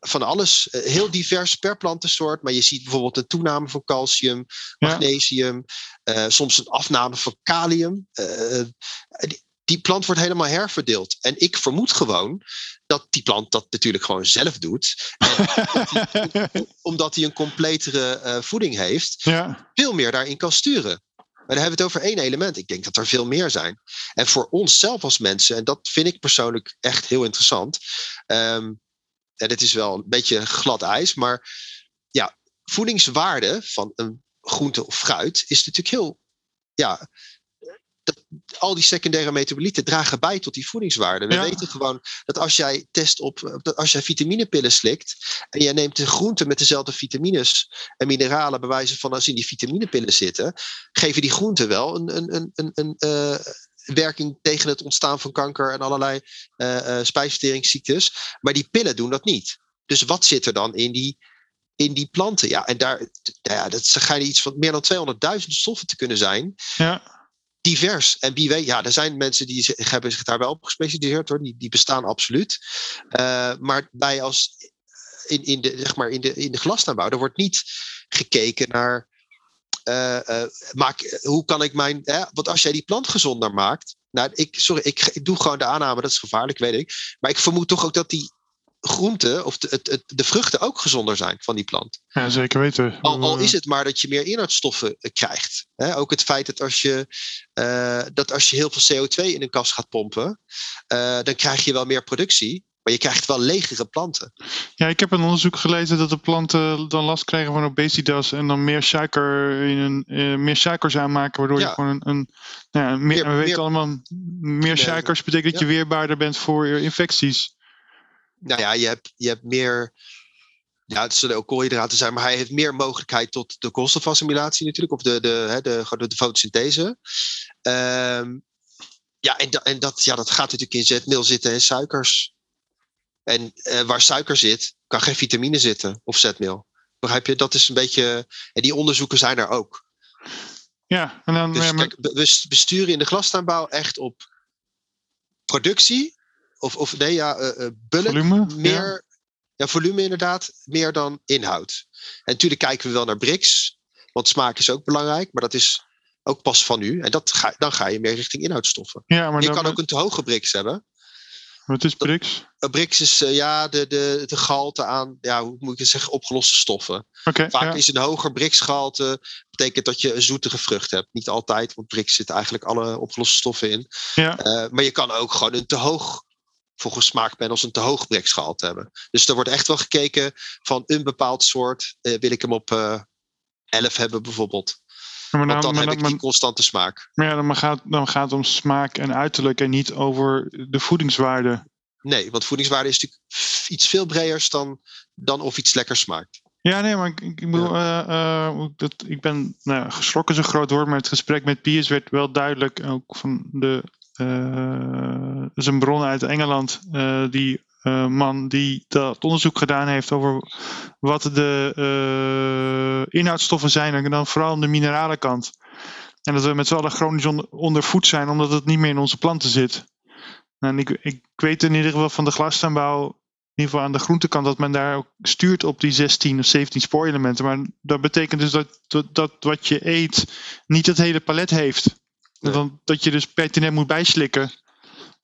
Van alles, eh, heel divers per plantensoort. Maar je ziet bijvoorbeeld een toename van calcium, Ja. magnesium, eh, soms een afname van kalium. Eh, die, plant wordt helemaal herverdeeld. En ik vermoed gewoon dat die plant dat natuurlijk gewoon zelf doet. En [laughs] omdat hij een completere eh, voeding heeft, ja, veel meer daarin kan sturen. Maar dan hebben we het over één element. Ik denk dat er veel meer zijn. En voor onszelf als mensen, en dat vind ik persoonlijk echt heel interessant. Ehm, ja, dit is wel een beetje glad ijs, maar ja, voedingswaarde van een groente of fruit is natuurlijk heel, ja, al die secundaire metabolieten dragen bij tot die voedingswaarde. We Ja. weten gewoon dat als jij test op, dat als jij vitaminepillen slikt en jij neemt een groente met dezelfde vitamines en mineralen, bij wijze van als in die vitaminepillen zitten, geven die groenten wel een, een, een, een, een eh, werking tegen het ontstaan van kanker en allerlei eh eh spijsverteringsziektes. Maar die pillen doen dat niet. Dus wat zit er dan in die, in die planten? Ja, en daar ja, dat schijnen iets van meer dan 200.000 stoffen te kunnen zijn Ja, divers. En wie weet, ja, er zijn mensen die zich, hebben zich daar wel op gespecialiseerd hoor. Die, die bestaan absoluut. Eh, maar wij als in, in, de, zeg maar in, de, in de glastuinbouw, er wordt niet gekeken naar. eh, eh, maak, hoe kan ik mijn. Want als jij die plant gezonder maakt. Nou, ik, sorry, ik, ik doe gewoon de aanname, dat is gevaarlijk, weet ik. Maar ik vermoed toch ook dat die groenten of de, het, het, de vruchten ook gezonder zijn van die plant. ja zeker weten. Al, al is het maar dat je meer inhoudstoffen eh, krijgt. Ook het feit dat als, je, eh, dat als je heel veel CO2 in een kas gaat pompen, eh, dan krijg je wel meer productie. Maar je krijgt wel legere planten. Ja, ik heb een onderzoek gelezen dat de planten dan last krijgen van obesitas en dan meer suiker in een, meer suikers aanmaken, waardoor je gewoon een, een nou ja, meer, Meer- we weten meer- allemaal, meer suikers betekent dat je weerbaarder bent voor infecties. Nou ja, je hebt, je hebt meer. Ja, het zullen ook koolhydraten zijn, maar hij heeft meer mogelijkheid tot de koolstofassimilatie natuurlijk, of de, de, hè, de, de, de fotosynthese. Ehm, ja, en, da- en dat, ja, dat gaat natuurlijk in zetmeel zitten en suikers. En eh, waar suiker zit, kan geen vitamine zitten of zetmeel. Begrijp je? Dat is een beetje. En die onderzoeken zijn er ook. Ja, en dan Dus kijk, we, we besturen in de glastuinbouw echt op productie. Of, of nee, ja, eh, eh, bulk. volume. meer. Ja. volume inderdaad. Meer dan inhoud. En natuurlijk kijken we wel naar BRICS. Want smaak is ook belangrijk. Maar dat is ook pas van u. En dat ga, dan ga je meer richting inhoudstoffen. Ja, maar je kan ook een te hoge BRICS hebben. wat is BRICS? Een BRICS is eh, ja, de, de, de gehalte aan, ja, hoe moet ik het zeggen, opgeloste stoffen. Vaak ja. is een hoger BRICS-gehalte betekent dat je een zoetige vrucht hebt. Niet altijd, want BRICS zit eigenlijk alle opgeloste stoffen in. ja. Eh, maar je kan ook gewoon een te hoog, volgens smaakpanels, een te hoog BRICS-gehalte hebben. Dus er wordt echt wel gekeken van een bepaald soort. eh, wil ik hem op eh 11 hebben bijvoorbeeld. Maar Want dan, dan maar heb dan- ik die constante smaak. maar ja, dan gaat, dan gaat het om smaak en uiterlijk en niet over de voedingswaarde. Nee, want voedingswaarde is natuurlijk iets veel breders dan, dan of iets lekker smaakt. Ja, nee, maar ik, ik, bedoel, eh, dat, ik ben nou, geschrokken is een groot woord, maar het gesprek met Piers werd wel duidelijk, ook van de, is een bron uit Engeland, eh, die eh, man die dat onderzoek gedaan heeft over wat de eh, inhoudstoffen zijn, en dan vooral aan de mineralenkant. En dat we met z'n allen chronisch onder, ondervoed zijn, omdat het niet meer in onze planten zit. Ik, ik weet in ieder geval van de glastuinbouw in ieder geval aan de groentekant dat men daar ook stuurt op die 16 of 17 spoorelementen. Maar dat betekent dus dat, dat wat je eet niet het hele palet heeft. Nee. Dat je dus pertinent moet bijslikken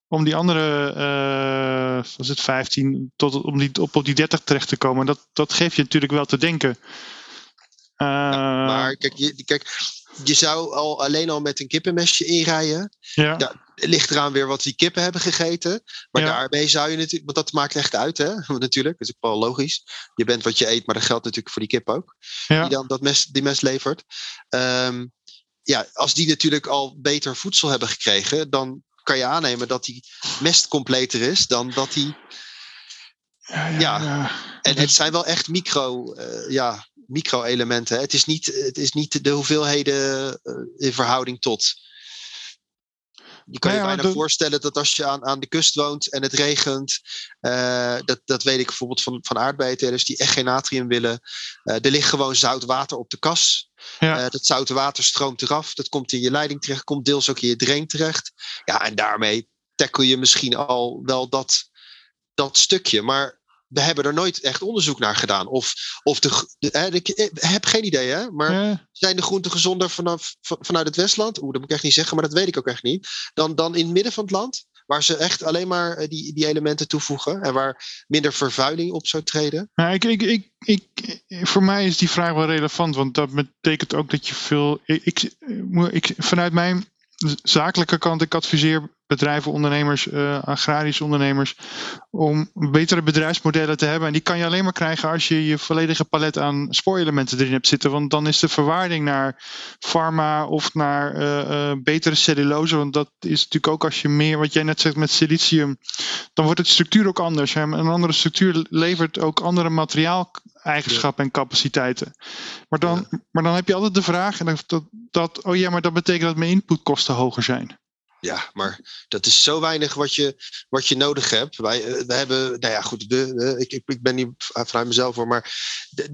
om die andere, eh was het 15, tot, om die, op, op die 30 terecht te komen. Dat, dat geeft je natuurlijk wel te denken. Eh, Maar kijk je, kijk, je zou al alleen al met een kippenmesje inrijden. ja, ligt eraan weer wat die kippen hebben gegeten. Maar Ja. daarmee zou je natuurlijk, want dat maakt echt uit, hè? [laughs] natuurlijk. Dat is ook wel logisch. Je bent wat je eet, maar dat geldt natuurlijk voor die kip ook. ja. Die dan dat mes, die mes levert. Ehm, ja, als die natuurlijk al beter voedsel hebben gekregen, dan kan je aannemen dat die mest completer is dan dat die. ja, ja. En het zijn wel echt micro, eh, ja, micro-elementen. Het is niet, het is niet de hoeveelheden eh, in verhouding tot. Je kan je maar bijna de- voorstellen dat als je aan, aan de kust woont en het regent, eh, dat, dat weet ik bijvoorbeeld van, van aardbeientelers die echt geen natrium willen. Eh, er ligt gewoon zout water op de kas. Ja. Eh, dat zoute water stroomt eraf, dat komt in je leiding terecht, komt deels ook in je drain terecht. Ja, en daarmee tackle je misschien al wel dat, dat stukje. Maar we hebben er nooit echt onderzoek naar gedaan. Of, of de, hè, ik heb geen idee, hè? Maar Ja. zijn de groenten gezonder vanaf, van- vanuit het Westland? Oeh, dat moet ik echt niet zeggen, maar dat weet ik ook echt niet. Dan, dan in het midden van het land, waar ze echt alleen maar eh, die, die elementen toevoegen en waar minder vervuiling op zou treden. Nou, ik, ik, ik, ik, voor mij is die vraag wel relevant, want dat betekent ook dat je veel. Ik, ik, ik, vanuit mijn zakelijke kant, ik adviseer bedrijven, ondernemers, uh, agrarische ondernemers, om betere bedrijfsmodellen te hebben. En die kan je alleen maar krijgen als je je volledige palet aan spoorelementen erin hebt zitten. Want dan is de verwaarding naar pharma of naar uh, betere cellulose. Want dat is natuurlijk ook als je meer, wat jij net zegt met silicium, dan wordt het structuur ook anders. Hè? Een andere structuur levert ook andere materiaaleigenschappen en capaciteiten. Maar dan, maar dan heb je altijd de vraag, en dat, dat, oh ja, maar dat betekent dat mijn inputkosten hoger zijn. Ja, maar dat is zo weinig wat je, wat je nodig hebt. Wij eh, we hebben, nou ja, goed, de, ik, ik ben niet vanuit mezelf voor, maar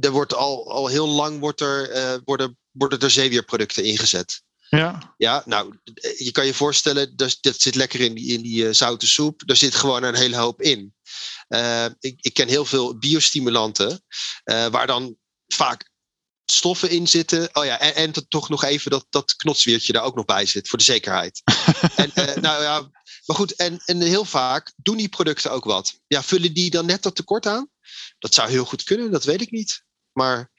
er wordt al, al heel lang wordt er, uh, worden, worden er zeewierproducten ingezet. Ja. Ja, nou, je kan je voorstellen, dat, dat zit lekker in die, in die uh, zoute soep. Daar zit gewoon een hele hoop in. Uh, ik, ik ken heel veel biostimulanten, waar dan vaak stoffen in zitten. Oh ja, en, en toch nog even dat, dat knotsweertje daar ook nog bij zit, voor de zekerheid. [laughs] en, uh, nou ja, maar goed, en, en heel vaak doen die producten ook wat. Ja, vullen die dan net dat tekort aan? Dat zou heel goed kunnen, dat weet ik niet. Maar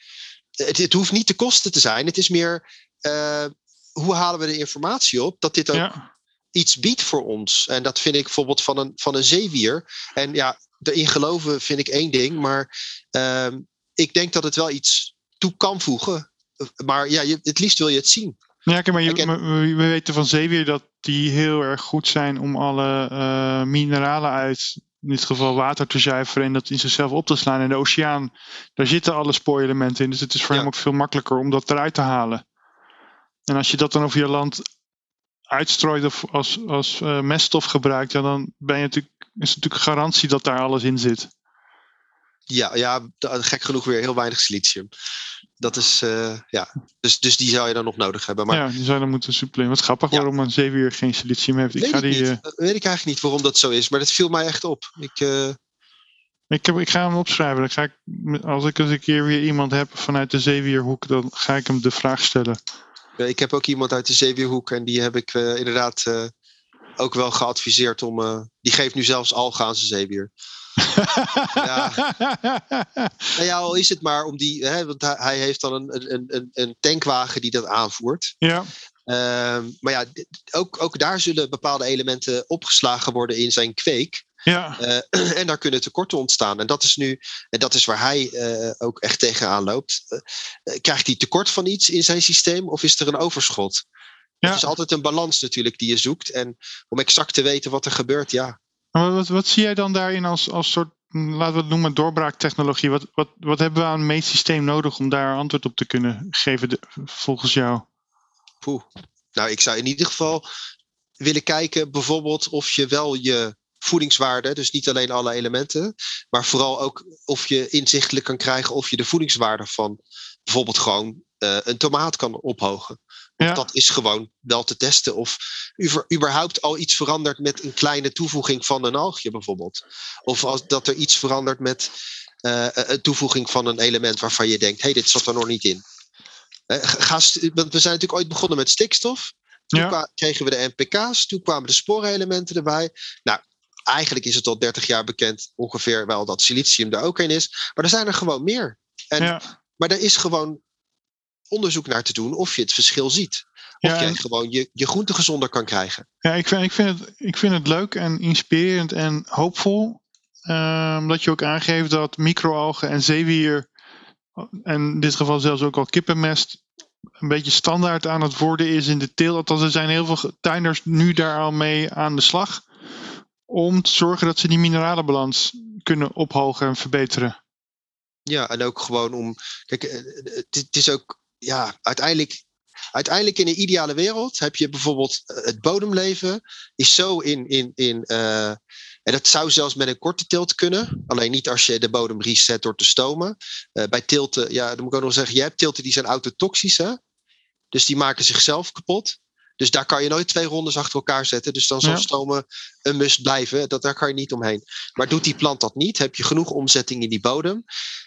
het, het hoeft niet de kosten te zijn. Het is meer, uh, hoe halen we de informatie op dat dit ook ja. iets biedt voor ons? En dat vind ik bijvoorbeeld van een, van een zeewier. En ja, erin geloven vind ik één ding, maar uh, ik denk dat het wel iets toe kan voegen. Maar ja, je, het liefst wil je het zien. Ja, kijk, maar je, we weten van zeewier dat die heel erg goed zijn om alle uh, mineralen uit, in dit geval water te zuiveren en dat in zichzelf op te slaan. En de oceaan, daar zitten alle spoorelementen in. Dus het is voor ja. hem ook veel makkelijker om dat eruit te halen. En als je dat dan over je land uitstrooit of als, als uh, meststof gebruikt, ja, dan ben je natuurlijk, is het natuurlijk garantie dat daar alles in zit. Ja, ja, gek genoeg weer heel weinig silicium. Dat is, uh, ja. Dus, dus die zou je dan nog nodig hebben. Maar... Ja, die zou je dan moeten supplementeren. Wat grappig ja. waarom een zeewier geen silicium heeft. Weet ik ga ik die, niet. Uh... Weet ik eigenlijk niet waarom dat zo is, maar dat viel mij echt op. Ik, uh... ik, heb, ik ga hem opschrijven. Dan ga ik, als ik eens een keer weer iemand heb vanuit de zeewierhoek, dan ga ik hem de vraag stellen. Ik heb ook iemand uit de zeewierhoek en die heb ik inderdaad ook wel geadviseerd om. die geeft nu zelfs alga aan zijn zeewier [laughs] ja. nou ja, al is het maar om die, hè, want hij heeft dan een, een, een, een tankwagen die dat aanvoert. Ja. Uh, maar ja, ook, ook daar zullen bepaalde elementen opgeslagen worden in zijn kweek. Ja. Uh, [clears throat] en daar kunnen tekorten ontstaan. En dat is nu, en dat is waar hij uh, ook echt tegenaan loopt. Krijgt hij tekort van iets in zijn systeem of is er een overschot? Ja. Het is altijd een balans natuurlijk die je zoekt. En om exact te weten wat er gebeurt, ja, maar wat, wat zie jij dan daarin als, als soort, laten we het noemen, doorbraaktechnologie? Wat, wat, wat hebben we aan een meetsysteem nodig om daar antwoord op te kunnen geven, de, volgens jou? Poeh. Nou, ik zou in ieder geval willen kijken, bijvoorbeeld, of je wel je voedingswaarde, dus niet alleen alle elementen, maar vooral ook of je inzichtelijk kan krijgen of je de voedingswaarde van bijvoorbeeld gewoon uh, een tomaat kan ophogen. Ja. Dat is gewoon wel te testen. Of überhaupt al iets verandert met een kleine toevoeging van een algje bijvoorbeeld. Of als, dat er iets verandert met uh, een toevoeging van een element waarvan je denkt, hé, hey, dit zat er nog niet in. Uh, ga, want we zijn natuurlijk ooit begonnen met stikstof. Toen ja. kregen we de NPK's, toen kwamen de sporenelementen erbij. Nou, eigenlijk is het al 30 jaar bekend ongeveer wel dat silicium er ook in is. Maar er zijn er gewoon meer. En, ja. Maar er is gewoon onderzoek naar te doen of je het verschil ziet. Of ja, je gewoon je, je groente gezonder kan krijgen. Ja, ik vind, ik, vind het, ik vind het leuk en inspirerend en hoopvol. Um, dat je ook aangeeft dat microalgen en zeewier, en in dit geval zelfs ook al kippenmest, een beetje standaard aan het worden is in de teelt. Althans, er zijn heel veel tuinders nu daar al mee aan de slag. Om te zorgen dat ze die mineralenbalans kunnen ophogen en verbeteren. Ja, en ook gewoon om. Kijk, het is ook ja, uiteindelijk, uiteindelijk in een ideale wereld heb je bijvoorbeeld eh, het bodemleven is zo in. in, in uh, en dat zou zelfs met een korte tilt kunnen. Alleen niet als je de bodem reset door te stomen. Uh, bij tilten, ja, dan moet ik ook nog zeggen, je hebt tilten die zijn autotoxisch. Hè? Dus die maken zichzelf kapot. Dus daar kan je nooit twee rondes achter elkaar zetten. Dus dan zal ja. stomen een must blijven. Dat, daar kan je niet omheen. Maar doet die plant dat niet, heb je genoeg omzetting in die bodem.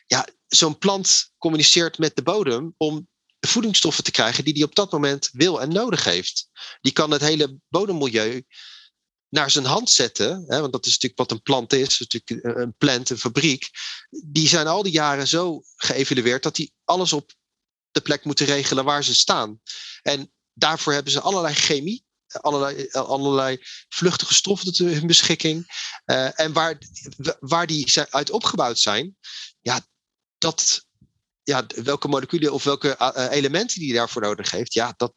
Ja, zo'n plant communiceert met de bodem om voedingsstoffen te krijgen die hij op dat moment wil en nodig heeft. Die kan het hele bodemmilieu naar zijn hand zetten, hè, want dat is natuurlijk wat een plant is, natuurlijk een plant, een fabriek. Die zijn al die jaren zo geëvalueerd dat die alles op de plek moeten regelen waar ze staan. En daarvoor hebben ze allerlei chemie allerlei, allerlei vluchtige stoffen tot hun beschikking. Uh, en waar, waar die uit opgebouwd zijn, ja, dat, ja, welke moleculen of welke uh, elementen die hij daarvoor nodig heeft, ja, dat,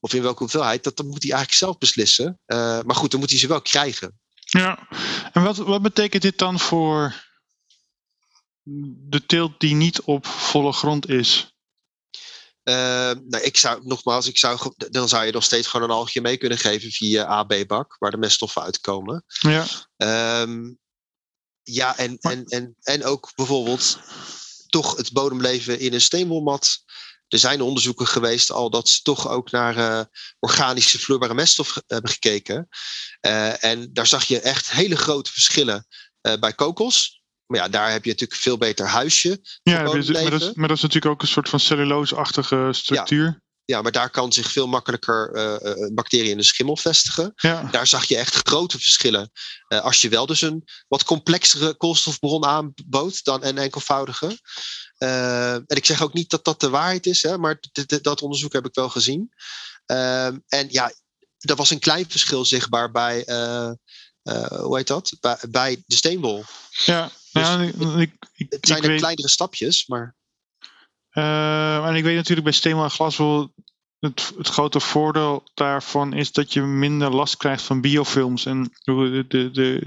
of in welke hoeveelheid, dat, dat moet hij eigenlijk zelf beslissen. Uh, maar goed, dan moet hij ze wel krijgen. Ja, en wat, wat betekent dit dan voor de teelt die niet op volle grond is? Uh, nou, ik zou nogmaals, ik zou, dan zou je nog steeds gewoon een algje mee kunnen geven via AB-bak, waar de meststoffen uitkomen. Ja. Um, ja, en, en, en, en ook bijvoorbeeld toch het bodemleven in een steenwolmat. Er zijn onderzoeken geweest al dat ze toch ook naar uh, organische vloeibare meststof hebben gekeken. Uh, en daar zag je echt hele grote verschillen uh, bij kokos. Maar ja, daar heb je natuurlijk veel beter huisje. Ja, maar dat, is, maar dat is natuurlijk ook een soort van celluloseachtige structuur. Ja. Ja, maar daar kan zich veel makkelijker uh, bacteriën in de schimmel vestigen. Ja. Daar zag je echt grote verschillen. Uh, als je wel dus een wat complexere koolstofbron aanbood dan een enkelvoudige. Uh, en ik zeg ook niet dat dat de waarheid is, hè, maar dat onderzoek heb ik wel gezien. Ehm, en ja, er was een klein verschil zichtbaar bij, hoe heet dat? Bij, bij de steenwol. Ja, dus ja, ik, ik, ik, het zijn er kleinere stapjes, maar. Uh, en ik weet natuurlijk bij steenwol en glaswol. Het, het grote voordeel daarvan is dat je minder last krijgt van biofilms. En de, de, de,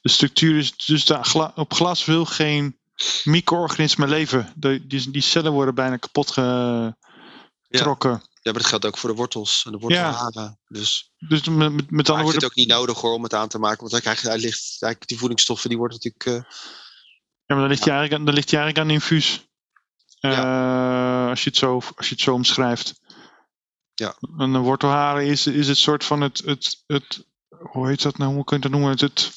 de structuur is. Dus de, op glas wil geen micro-organismen leven. De, die, die cellen worden bijna kapot getrokken. Ja. Ja, maar dat geldt ook voor de wortels en de wortelharen. Ja. Dus, dus met, met, andere woorden... het ook niet nodig hoor, om het aan te maken. Want dan krijg je, ligt, eigenlijk die voedingsstoffen, die worden natuurlijk... Uh, ja, maar dan ligt, ja. je eigenlijk, dan ligt je eigenlijk aan infuus. Uh, ja. als, je het zo, als je het zo omschrijft. Ja. En de wortelharen is, is het soort van het, het, het... Hoe heet dat nou? Hoe kun je dat noemen? Het, het,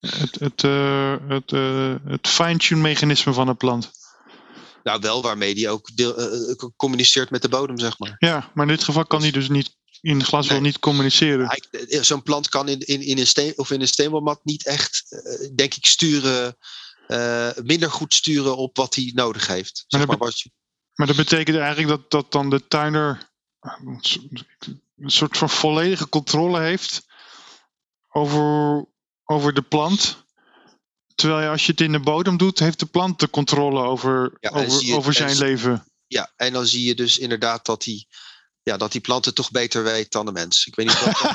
het, het, uh, het, uh, het fine-tune mechanisme van een plant. Nou, wel waarmee die ook deel, communiceert met de bodem, zeg maar. Ja, maar in dit geval kan die dus niet in glas nee. wel niet communiceren. Zo'n plant kan in, in, in een steen of in een steenwolmat niet echt, denk ik, sturen, uh, minder goed sturen op wat hij nodig heeft. Zeg maar, dat, maar dat betekent eigenlijk dat, dat dan de tuiner een soort van volledige controle heeft over, over de plant. Terwijl je als je het in de bodem doet, heeft de plant de controle over, ja, over, je, over zijn leven. Ja, en dan zie je dus inderdaad dat die, ja, dat die plant het toch beter weet dan de mens. Ik weet niet wat [laughs]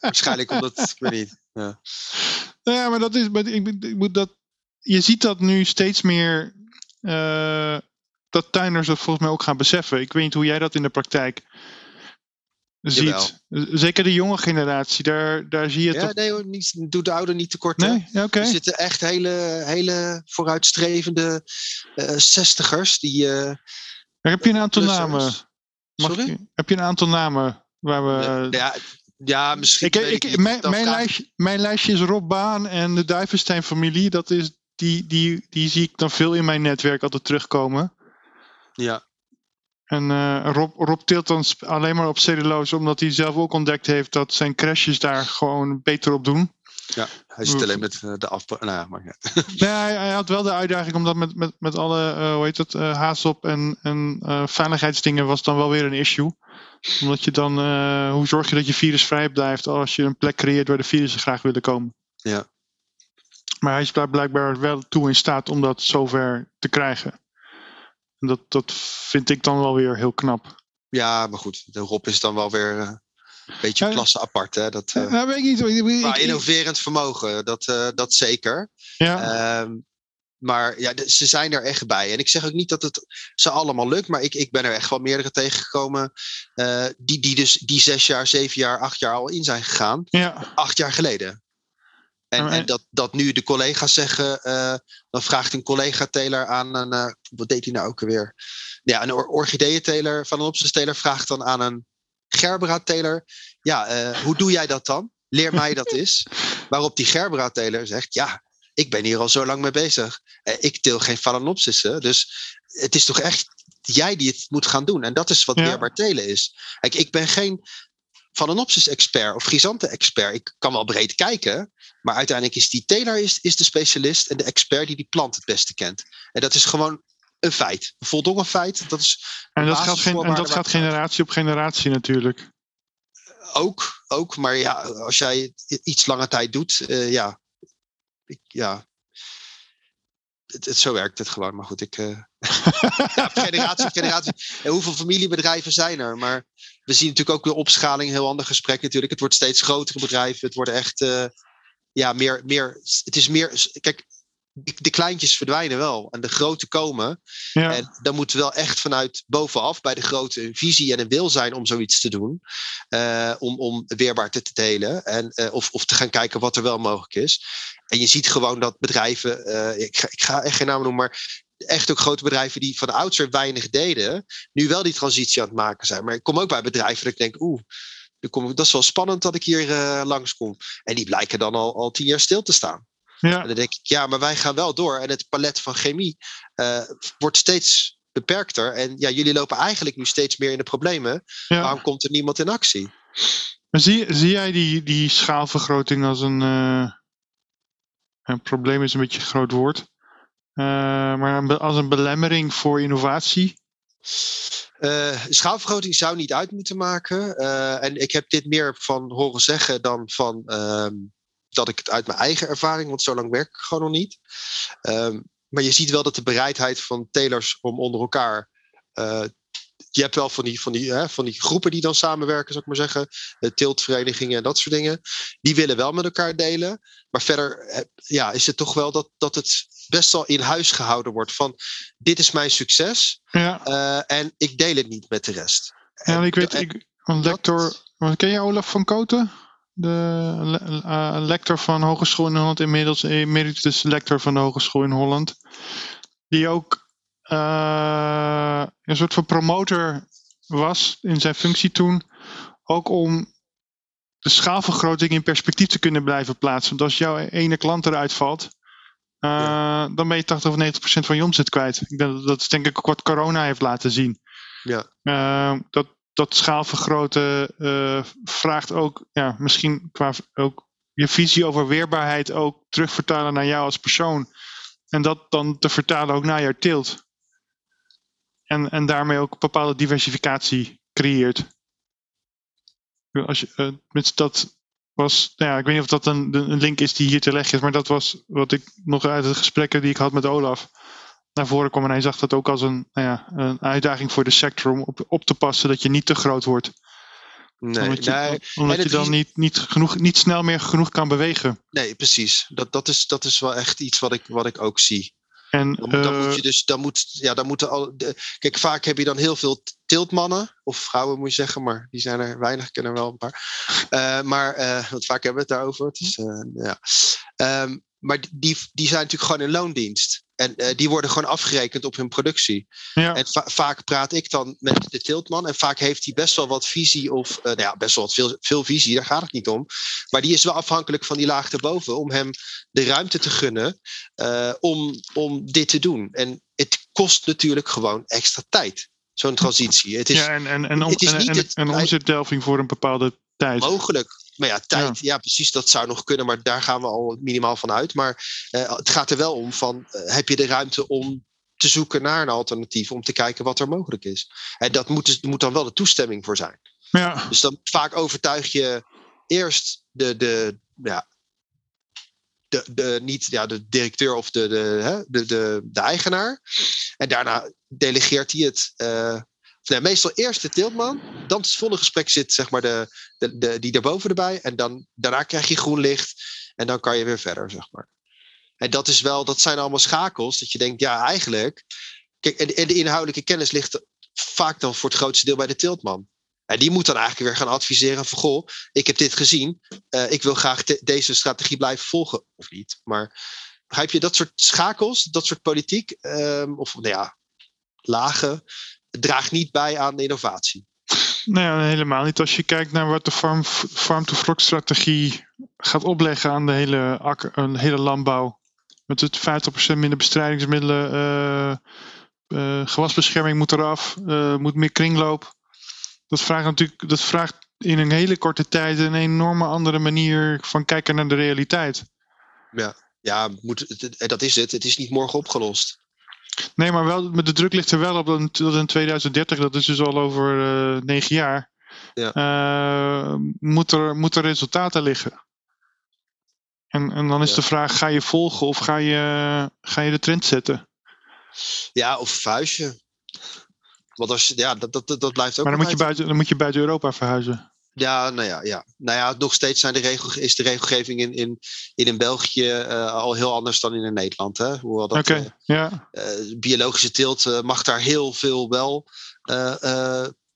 Waarschijnlijk omdat, ik weet niet. Ja, ja maar dat is, maar ik, ik moet dat, je ziet dat nu steeds meer, uh, dat tuiners dat volgens mij ook gaan beseffen. Ik weet niet hoe jij dat in de praktijk ziet. Jawel. Zeker de jonge generatie, daar, daar zie je ja, toch... nee hoor, niet, doe de ouder niet tekort. Nee, ja, okay. Er zitten echt hele, hele vooruitstrevende uh, zestigers die... Uh, maar heb je een aantal namen? Sorry? Je, heb je een aantal namen waar we... Ja, ja, misschien. Ik, ik, ik mijn, mijn, lijstje, mijn lijstje is Rob Baan en de Duivenstein-familie. Dat is, die, die, die zie ik dan veel in mijn netwerk altijd terugkomen. Ja. En uh, Rob, Rob teelt dan alleen maar op cellulose, omdat hij zelf ook ontdekt heeft dat zijn crashes daar gewoon beter op doen. Ja, hij zit alleen met de af. Nou ja, maar ja. nee, hij, hij, had wel de uitdaging omdat met, met, met alle, uh, hoe heet het, uh, haasop en, en uh, veiligheidsdingen was dan wel weer een issue. Omdat je dan, hoe zorg je dat je virusvrij blijft als je een plek creëert waar de virussen graag willen komen. Ja. Maar hij is blijkbaar wel toe in staat om dat zover te krijgen. En dat, dat vind ik dan wel weer heel knap. Ja, maar goed, de Rob is dan wel weer beetje ja, klasse apart. Hè? Dat, uh, ja, weet ik niet. Maar innoverend vermogen, dat, uh, dat zeker. Ja. Um, maar ja, ze zijn er echt bij. En ik zeg ook niet dat het ze allemaal lukt, maar ik, ik ben er echt wel meerdere tegengekomen. Uh, die, die dus die zes jaar, zeven jaar, acht jaar al in zijn gegaan. Ja. Acht jaar geleden. En, en dat, dat nu de collega's zeggen, uh, dan vraagt een collega-teler aan een, uh, wat deed hij nou ook alweer? Ja, een or orchideeënteler van een opzichtsteler vraagt dan aan een gerbera-teler, ja, uh, hoe doe jij dat dan? Leer mij dat [laughs] eens. Waarop die gerbera-teler zegt, ja, ik ben hier al zo lang mee bezig. ik teel geen phalaenopsissen, dus het is toch echt jij die het moet gaan doen. En dat is wat ja. leerbaar telen is. Kijk, ik ben geen Phalaenopsis-expert of Chrysanten-expert. Ik kan wel breed kijken, maar uiteindelijk is die teler is, is de specialist en de expert die die plant het beste kent. En dat is gewoon een feit. Een voldongen feit. Dat is en dat gaat, geen, en dat gaat generatie op generatie natuurlijk. Ook, ook, maar ja, als jij iets lange tijd doet, uh, ja, ik, ja, het, het, zo werkt het gewoon. Maar goed, ik. Uh, [laughs] ja, generatie op generatie. En hoeveel familiebedrijven zijn er? Maar we zien natuurlijk ook de opschaling, een heel ander gesprek natuurlijk. Het wordt steeds grotere bedrijven. Het wordt echt. Uh, ja, meer, meer. Het is meer. Kijk, de kleintjes verdwijnen wel en de grote komen. Ja. En dan moet wel echt vanuit bovenaf bij de grote een visie en een wil zijn om zoiets te doen. Uh, om, om weerbaar te, delen en, uh, of, of te gaan kijken wat er wel mogelijk is. En je ziet gewoon dat bedrijven, uh, ik, ga, ik ga echt geen namen noemen, maar echt ook grote bedrijven die van de oudsher weinig deden, nu wel die transitie aan het maken zijn. Maar ik kom ook bij bedrijven dat ik denk, oeh, dat is wel spannend dat ik hier uh, langskom. En die blijken dan al, al tien jaar stil te staan. Ja. En dan denk ik, ja, maar wij gaan wel door. En het palet van chemie uh, wordt steeds beperkter. En ja, jullie lopen eigenlijk nu steeds meer in de problemen. Waarom komt er niemand in actie? Maar zie, zie jij die, die schaalvergroting als een, uh, een probleem is een beetje een groot woord. Uh, maar als een belemmering voor innovatie? Uh, schaalvergroting zou niet uit moeten maken. en ik heb dit meer van horen zeggen dan van ehm, dat ik het uit mijn eigen ervaring, want zo lang werk ik gewoon nog niet. Um, maar je ziet wel dat de bereidheid van telers om onder elkaar. Uh, je hebt wel van die, van, die, hè, van die groepen die dan samenwerken, zou ik maar zeggen. De tiltverenigingen en dat soort dingen. Die willen wel met elkaar delen. Maar verder eh, ja, is het toch wel dat, dat het best wel in huis gehouden wordt. Van dit is mijn succes. Ja. Uh, en ik deel het niet met de rest. Ja, en, ik weet, ik, een lector. Ken je Olaf van Koten? De uh, lector van Hogeschool in Holland, inmiddels emeritus lector van de Hogeschool in Holland. Die ook uh, een soort van promotor was in zijn functie toen. Ook om de schaalvergroting in perspectief te kunnen blijven plaatsen. Want als jouw ene klant eruit valt, uh, ja. dan ben je 80 of 90 procent van je omzet kwijt. Ik denk, dat is denk ik ook wat corona heeft laten zien. Ja. dat, dat schaalvergroten uh, vraagt ook ja, misschien qua ook je visie over weerbaarheid ook terugvertalen naar jou als persoon. En dat dan te vertalen ook naar jouw tilt. En, en daarmee ook bepaalde diversificatie creëert. Als je, uh, dat was, nou ja, ik weet niet of dat een, een link is die hier te leggen is, maar dat was wat ik nog uit de gesprekken die ik had met Olaf naar voren kwam. En hij zag dat ook als een, nou ja, een uitdaging voor de sector om op, op te passen dat je niet te groot wordt. Nee, omdat je, omdat je dan niet, niet, genoeg, niet snel meer genoeg kan bewegen. Nee, precies. Dat, dat, is, dat is wel echt iets wat ik, wat ik ook zie. En, dan, dan moet je eh, dus, dan moet, ja, dan moeten al. De, kijk, vaak heb je dan heel veel tiltmannen, of vrouwen moet je zeggen, maar die zijn er weinig, ik ken er wel een paar. Uh, maar, uh, want vaak hebben we het daarover. Het is, ja. Um, maar die, die zijn natuurlijk gewoon in loondienst. En uh, die worden gewoon afgerekend op hun productie. Ja. En va vaak praat ik dan met de tiltman. En vaak heeft hij best wel wat visie. Of uh, nou ja, best wel wat veel, veel visie. Daar gaat het niet om. Maar die is wel afhankelijk van die laag erboven. Om hem de ruimte te gunnen. Uh, om, om dit te doen. En het kost natuurlijk gewoon extra tijd. Zo'n transitie. Het is, ja, en, en, en, het is niet en, en, en omzetdelving voor een bepaalde tijd. Mogelijk. Maar ja, tijd, ja. precies, dat zou nog kunnen, maar daar gaan we al minimaal van uit. Maar uh, het gaat er wel om van, uh, heb je de ruimte om te zoeken naar een alternatief, om te kijken wat er mogelijk is. En dat moet, dus, moet dan wel de toestemming voor zijn. Ja. Dus dan vaak overtuig je eerst de, de, ja, de, de, niet ja, de directeur of de, de, hè, de, de, de eigenaar. En daarna delegeert hij het uh, meestal eerst de tiltman, dan het volle gesprek zit zeg maar de, de, de, die daarboven erbij. En dan, daarna krijg je groen licht en dan kan je weer verder, zeg maar. En dat, is wel, dat zijn allemaal schakels dat je denkt, ja, eigenlijk. Kijk, en, de inhoudelijke kennis ligt vaak dan voor het grootste deel bij de tiltman. En die moet dan eigenlijk weer gaan adviseren van, goh, ik heb dit gezien, uh, ik wil graag deze strategie blijven volgen, of niet. Maar begrijp je, dat soort schakels, dat soort politiek, um, of nou ja, lagen, draagt niet bij aan de innovatie. Nee, nou helemaal niet. Als je kijkt naar wat de farm, farm to fork strategie gaat opleggen aan de hele, akker, een hele landbouw. Met het 50% minder bestrijdingsmiddelen, uh, uh, gewasbescherming moet eraf, uh, moet meer kringloop. Dat vraagt natuurlijk, dat vraagt in een hele korte tijd een enorme andere manier van kijken naar de realiteit. Ja, ja moet, dat is het. Het is niet morgen opgelost. Nee, maar wel, met de druk ligt er wel op dat in 2030, dat is dus al over eh, negen jaar, Ja. eh, moet, er, moet er resultaten liggen. En, en dan is Ja. de vraag, ga je volgen of ga je, ga je de trend zetten? Ja, of verhuis je. Want als je, ja, dat, dat, dat blijft ook Maar dan moet, je buiten, dan moet je buiten Europa verhuizen. Ja, nou ja, ja. Nou ja, nog steeds zijn de regel, is de regelgeving in, in, in, in België eh, al heel anders dan in Nederland. Hè? Hoewel dat Oké, eh, ja. eh, biologische teelt mag daar heel veel wel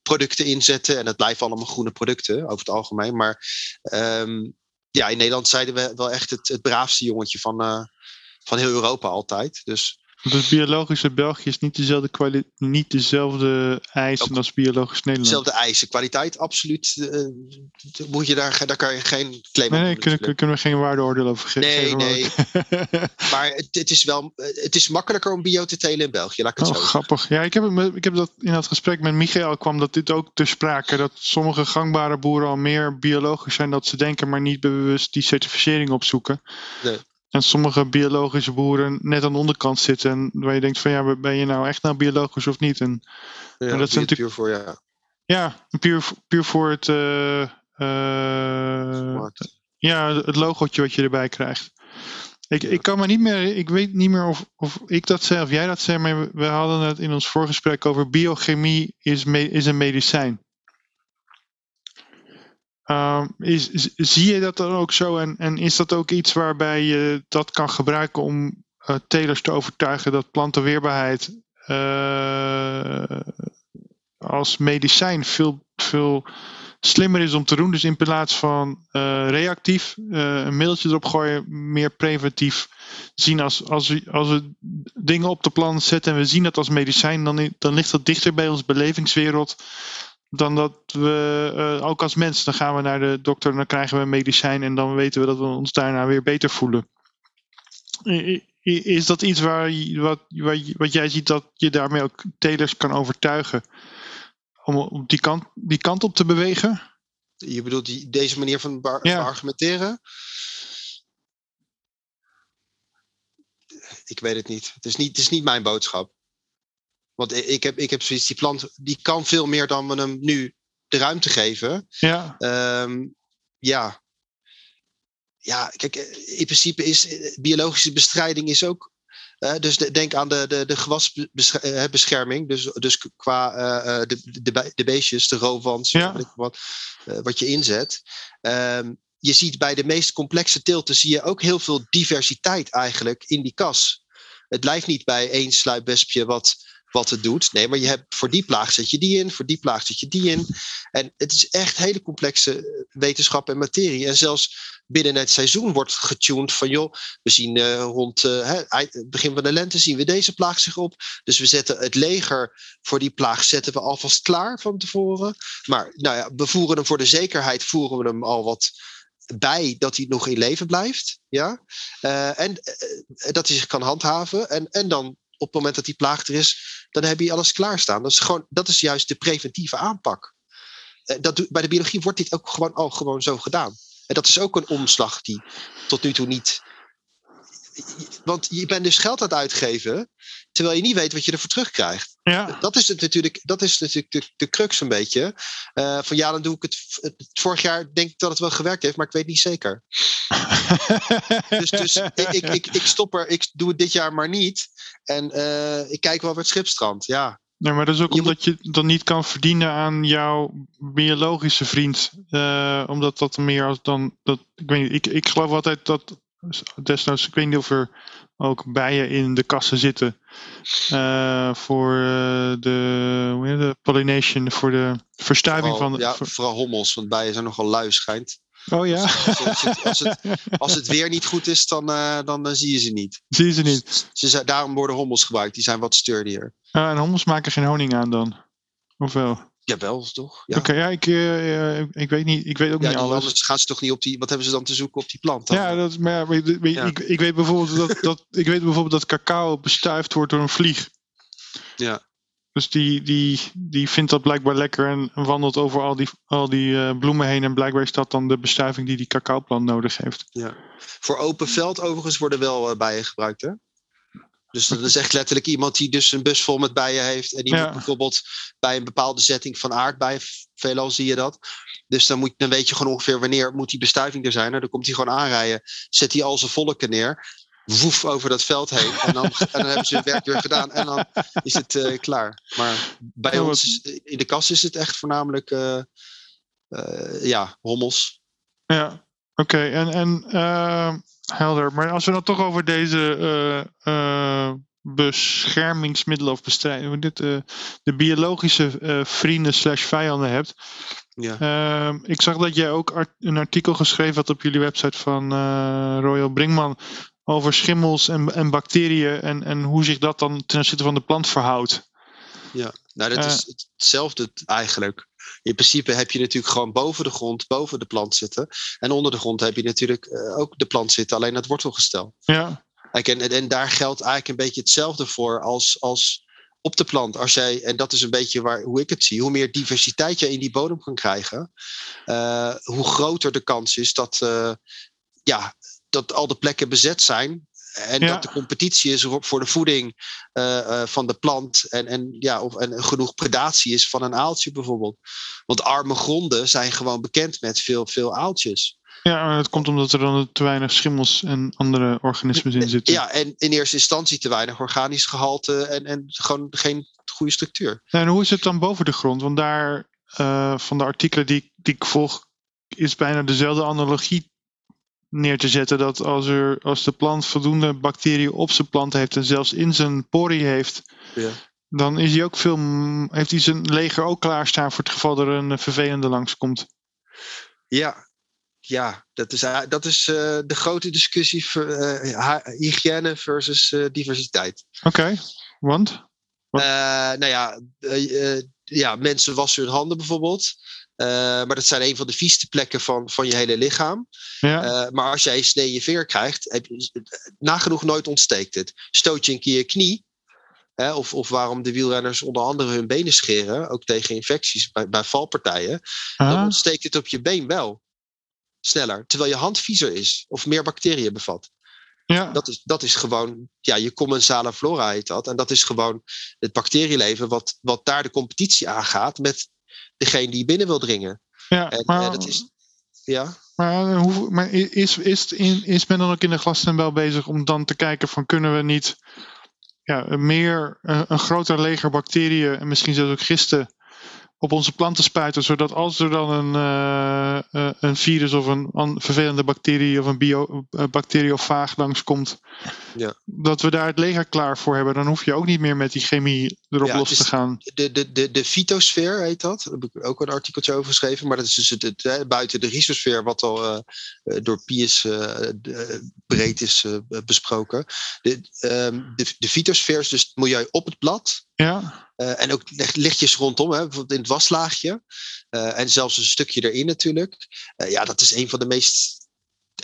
producten in zetten. En het blijven allemaal groene producten over het algemeen. Maar ehm, ja, in Nederland zeiden we wel echt het, het braafste jongetje van, van heel Europa altijd. Dus Dus biologisch in België is niet dezelfde, niet dezelfde eisen als biologisch Nederland. dezelfde eisen. Kwaliteit, absoluut. eh, moet je daar, daar kan je geen claim Nee, op nee, kunnen, kunnen we geen waardeoordeel over ge- Nee, geven. nee. maar- het, het is wel eh, het is makkelijker om bio te telen in België, laat ik het Oh, zo zeggen. grappig. Ja, ik heb, ik heb dat in dat gesprek met Michael kwam dat dit ook ter sprake. Dat sommige gangbare boeren al meer biologisch zijn dat ze denken, maar niet bewust die certificering opzoeken. Nee. En sommige biologische boeren net aan de onderkant zitten. En waar je denkt van ja, ben je nou echt nou biologisch of niet? En Ja, Maar dat zijn puur- puur voor ja. ja, puur, puur voor het, markt. ja, het logootje wat je erbij krijgt. Ik, ik kan me niet meer, ik weet niet meer of, of ik dat zei of jij dat zei, maar we, we hadden het in ons voorgesprek over biochemie is, me- is een medicijn. Ehm, is, zie je dat dan ook zo en, en is dat ook iets waarbij je dat kan gebruiken om eh, telers te overtuigen dat plantenweerbaarheid eh, als medicijn veel, veel slimmer is om te doen. Dus in plaats van eh, reactief een middeltje erop gooien, meer preventief zien als, als, we, als we dingen op de plan zetten en we zien dat als medicijn, dan, dan ligt dat dichter bij onze belevingswereld dan dat we eh, ook als mens, dan gaan we naar de dokter en dan krijgen we een medicijn en dan weten we dat we ons daarna weer beter voelen. Is dat iets waar, wat, wat, jij ziet dat je daarmee ook telers kan overtuigen om op die kant, die kant op te bewegen? Je bedoelt die, deze manier van bar- Ja. argumenteren? Ik weet het niet. Het is niet, het is niet mijn boodschap. Want ik heb, ik heb zoiets, die plant die kan veel meer dan we hem nu de ruimte geven. Ja, Ehm, ja. Ja, kijk, eh, in principe is eh, biologische bestrijding is ook. eh, dus de- denk aan de, de, de gewasbescherming. Dus, dus qua eh, de, de, de beestjes, de roofwans, Ja. wat, wat je inzet. Ehm, je ziet bij de meest complexe teelten zie je ook heel veel diversiteit eigenlijk in die kas. Het blijft niet bij één sluipwespje wat, wat het doet. Nee, maar je hebt voor die plaag zet je die in, voor die plaag zet je die in. En het is echt hele complexe eh, wetenschap en materie. En zelfs binnen het seizoen wordt getuned van joh, we zien eh, rond eh, het begin van de lente zien we deze plaag zich op. Dus we zetten het leger voor die plaag zetten we alvast klaar van tevoren. Maar nou ja, we voeren hem voor de zekerheid, voeren we hem al wat bij dat hij nog in leven blijft. Ja? En dat hij zich kan handhaven. En, en dan op het moment dat die plaag er is, dan heb je alles klaarstaan. Dat is, gewoon, dat is juist de preventieve aanpak. Eh, dat, bij de biologie wordt dit ook gewoon al gewoon zo gedaan. En dat is ook een omslag die tot nu toe niet. Want je bent dus geld aan het uitgeven, terwijl je niet weet wat je ervoor terugkrijgt. ja. Dat is het natuurlijk, dat is natuurlijk de, de crux een beetje. Eh, van ja, dan doe ik het, het. Vorig jaar denk ik dat het wel gewerkt heeft, maar ik weet niet zeker. [laughs] Dus, dus ik, ik, ik, ik stop er, ik doe het dit jaar maar niet. En eh, ik kijk wel waar het schip strandt. Ja, Nee, maar dat is ook omdat je dan niet kan verdienen aan jouw biologische vriend. Eh, omdat dat meer als dan. Dat, ik, weet niet, ik, ik geloof altijd dat. Desnoods, ik weet niet of er ook bijen in de kassen zitten. eh, voor eh, de, hoe heet de pollination, voor de verstuiving vooral, van. De, ja, voor- vooral hommels, want bijen zijn nogal lui schijnt. oh ja, Als, als, het, als, het, [laughs] als het weer niet goed is, dan, eh, dan zie je ze niet. zie je ze niet. Ze, zijn- daarom worden hommels gebruikt, die zijn wat sturdier. Ah, en hommels maken geen honing aan dan. Of wel? Jawel, toch? Ja. Oké, ja, ik, eh, eh, ik weet niet. Ik weet ook Ja, niet alles. anders gaan ze toch niet op die. Wat hebben ze dan te zoeken op die plant? dan? Ja, dat, is- maar ja, Ja. Ik, ik weet bijvoorbeeld dat, [laughs] dat, ik weet bijvoorbeeld dat cacao bestuift wordt door een vlieg. Ja. Dus die, die, die vindt dat blijkbaar lekker en wandelt over al die, al die eh, bloemen heen. En blijkbaar is dat dan de bestuiving die die cacaoplant nodig heeft. Voor open veld overigens worden wel eh, bijen gebruikt, hè? Dus dat is echt letterlijk iemand die dus een bus vol met bijen heeft. En die Ja. moet bijvoorbeeld bij een bepaalde zetting van aardbeien, veelal zie je dat. Dus dan, moet, dan weet je gewoon ongeveer wanneer moet die bestuiving er zijn. Nou, dan komt hij gewoon aanrijden, zet hij al zijn volken neer. Woef over dat veld heen. En dan, [laughs] en dan hebben ze hun werk weer gedaan. En dan is het eh, klaar. Maar bij ons is, in de kast is het echt voornamelijk eh, eh, ja, hommels. Ja, oké. En, en helder. Maar als we dan toch over deze eh, eh, beschermingsmiddelen of bestrijding, hoe dit, eh, de biologische vrienden slash vijanden hebt. Ja. Ehm, ik zag dat jij ook art- een artikel geschreven had op jullie website van Royal Brinkman over schimmels en, en bacteriën en, en hoe zich dat dan ten opzichte van de plant verhoudt. Ja, nou dat is hetzelfde eigenlijk. In principe heb je natuurlijk gewoon boven de grond, boven de plant zitten. En onder de grond heb je natuurlijk eh, ook de plant zitten, alleen het wortelgestel. Ja, en, en, en daar geldt eigenlijk een beetje hetzelfde voor als, als op de plant. Als jij, en dat is een beetje waar, hoe ik het zie, hoe meer diversiteit je in die bodem kan krijgen, eh, hoe groter de kans is dat, eh, ja, dat al de plekken bezet zijn. En Ja. dat de competitie is voor de voeding eh, eh, van de plant. En, en, ja, of, en genoeg predatie is van een aaltje bijvoorbeeld. Want arme gronden zijn gewoon bekend met veel, veel aaltjes. ja maar dat komt omdat er dan te weinig schimmels en andere organismen in zitten. Ja, en in eerste instantie te weinig organisch gehalte en, en gewoon geen goede structuur. En hoe is het dan boven de grond? Want daar, eh, van de artikelen die, die ik volg, is bijna dezelfde analogie neer te zetten. Dat als, er, als de plant voldoende bacteriën op zijn plant heeft en zelfs in zijn poriën heeft, Ja. dan is hij ook veel, heeft hij zijn leger ook klaarstaan voor het geval er een vervelende langskomt. Ja, ja dat is, eh, dat is eh, de grote discussie voor, eh, hygiëne versus diversiteit. Oké, want? Nou ja, ja, mensen wassen hun handen bijvoorbeeld. Eh, maar dat zijn een van de vieste plekken van, van je hele lichaam. Ja, Eh, maar als jij een snee in je veer krijgt, heb je, nagenoeg nooit ontsteekt het. Stoot je een keer je knie, hè, of, of waarom de wielrenners onder andere hun benen scheren, ook tegen infecties bij, bij valpartijen, dan Ah, ontsteekt het op je been wel sneller. Terwijl je hand viezer is of meer bacteriën bevat. ja, Dat is, dat is gewoon, ja, je commensale flora heet dat. En dat is gewoon het bacterieleven wat, wat daar de competitie aangaat met degene die binnen wil dringen. ja. En, maar, en dat is, ja. maar, hoe, maar is, is, in, is men dan ook in de glasstembel bezig om dan te kijken van kunnen we niet ja, meer, eh, een groter leger bacteriën en misschien zelfs ook gisten op onze planten spuiten, zodat als er dan een, eh, eh, een virus of een vervelende bacterie of een bio, eh, bacteriofaag langskomt, Ja. dat we daar het leger klaar voor hebben. Dan hoef je ook niet meer met die chemie erop Ja, los is- te gaan. De, de, de, de fytosfeer heet dat. Daar heb ik ook een artikeltje over geschreven. Maar dat is dus het, het, hè, buiten de rhizosfeer, wat al door Piers breed is besproken. De, ehm, de, de fytosfeer is dus het milieu op het blad. Ja, Eh, en ook lichtjes rondom, hè, bijvoorbeeld in het waslaagje. Eh, en zelfs een stukje erin natuurlijk. Eh, ja, dat is een van de meest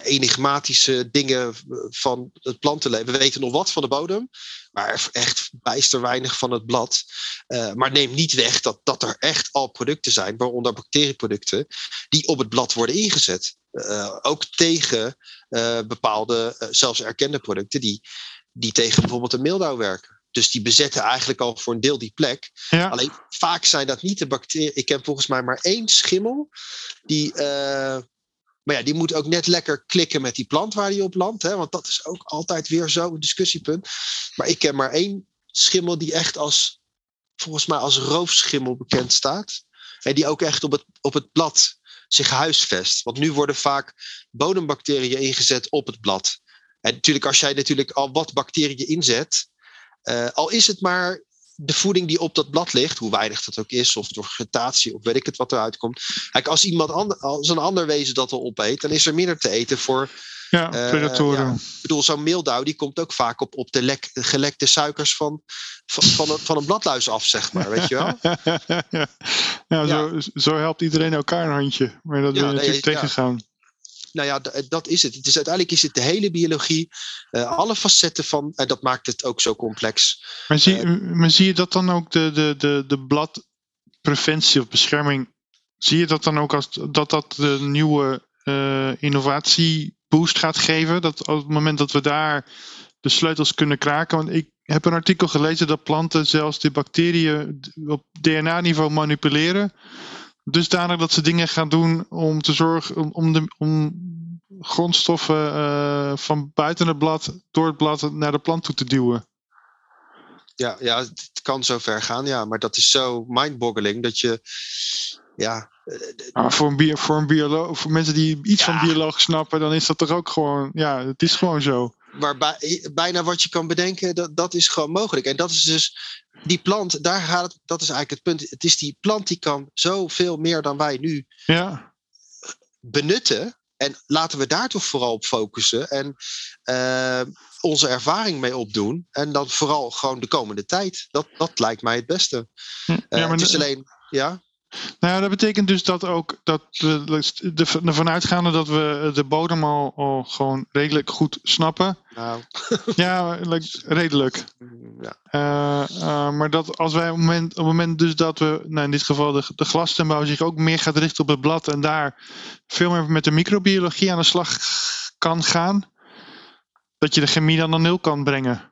enigmatische dingen van het plantenleven. We weten nog wat van de bodem, maar echt bijster weinig van het blad. Maar neem niet weg dat, dat er echt al producten zijn, waaronder bacterieproducten, die op het blad worden ingezet. Ook tegen bepaalde, zelfs erkende producten, die, die tegen bijvoorbeeld de meeldauw werken. Dus die bezetten eigenlijk al voor een deel die plek. ja. Alleen vaak zijn dat niet de bacteriën. Ik heb volgens mij maar één schimmel. Die, eh, maar ja, die moet ook net lekker klikken met die plant waar die op landt. Hè? Want dat is ook altijd weer zo'n discussiepunt. Maar ik ken maar één schimmel die echt als, volgens mij als roofschimmel bekend staat. En die ook echt op het, op het blad zich huisvest. Want nu worden vaak bodembacteriën ingezet op het blad. En natuurlijk, als jij natuurlijk al wat bacteriën inzet, eh, al is het maar de voeding die op dat blad ligt, hoe weinig dat ook is, of door vegetatie, of weet ik het wat eruit komt. Kijk, als iemand ander, als een ander wezen dat al opeet, dan is er minder te eten voor. ja eh, predatoren. ja. Ik bedoel, zo'n meeldauw die komt ook vaak op, op de lek, gelekte suikers van, van, van, een, van een bladluis af, zeg maar. Weet je wel? ja, [laughs] ja, Zo, zo helpt iedereen elkaar een handje. Maar dat wil je nee, natuurlijk tegengaan. Nou ja, d- dat is het. het is, uiteindelijk is het de hele biologie, eh, alle facetten van, en dat maakt het ook zo complex. Maar zie, maar zie je dat dan ook de, de, de, de bladpreventie of bescherming, zie je dat dan ook als dat dat de nieuwe eh innovatieboost gaat geven? Dat op het moment dat we daar de sleutels kunnen kraken. Want ik heb een artikel gelezen dat planten zelfs de bacteriën op DNA-niveau manipuleren. Dusdanig dat ze dingen gaan doen om te zorgen om, om, de, om grondstoffen uh, van buiten het blad door het blad naar de plant toe te duwen. Ja, ja, het kan zo ver gaan, ja. Maar dat is zo mindboggling dat je. Ja. Maar voor, een bio, voor, een bioloog, voor mensen die iets ja. van bioloog snappen, dan is dat toch ook gewoon. Ja, het is gewoon zo. Maar bij, bijna wat je kan bedenken, dat, dat is gewoon mogelijk. En dat is dus. Die plant, daar gaat het, dat is eigenlijk het punt. Het is die plant die kan zoveel meer dan wij nu ja. benutten. En laten we daar toch vooral op focussen. En uh, onze ervaring mee opdoen. En dan vooral gewoon de komende tijd. Dat, dat lijkt mij het beste. Hm, ja, uh, het is alleen. Ja? Nou ja, dat betekent dus dat ook dat we ervan uitgaande dat we de bodem al, al gewoon redelijk goed snappen. Nou. [laughs] ja, redelijk. Ja. Uh, uh, maar dat als wij op het moment, op het moment dus dat we, nou in dit geval de, de glastuinbouw zich ook meer gaat richten op het blad en daar veel meer met de microbiologie aan de slag kan gaan, dat je de chemie dan naar nul kan brengen.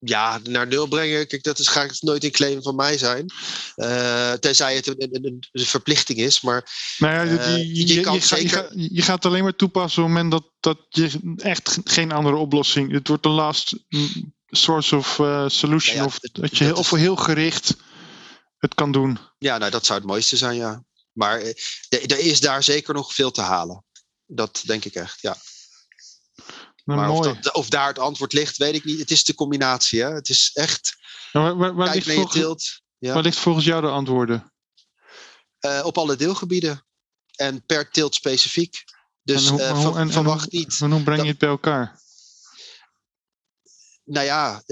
Ja, naar nul brengen. Kijk, dat is, gaat nooit een claim van mij zijn. Uh, tenzij het een, een, een, verplichting is. Maar nou ja, uh, je, je, zeker... gaat, je, gaat, alleen maar toepassen op het moment dat, dat je echt geen andere oplossing. Het wordt de last source of uh, solution. Ja, ja, of dat je heel, is... of heel gericht het kan doen. Ja, nou, dat zou het mooiste zijn, ja. Maar er is daar zeker nog veel te halen. Dat denk ik echt, ja. Maar of, dat, of, daar het antwoord ligt, weet ik niet. Het is de combinatie. Hè? Het is echt. waar, waar, waar ligt volgens, tilt, ja. waar ligt volgens jou de antwoorden? Uh, op alle deelgebieden. En per tilt specifiek. Dus en hoe, uh, van, en, verwacht en hoe, niet. En hoe breng je het bij elkaar? Nou ja,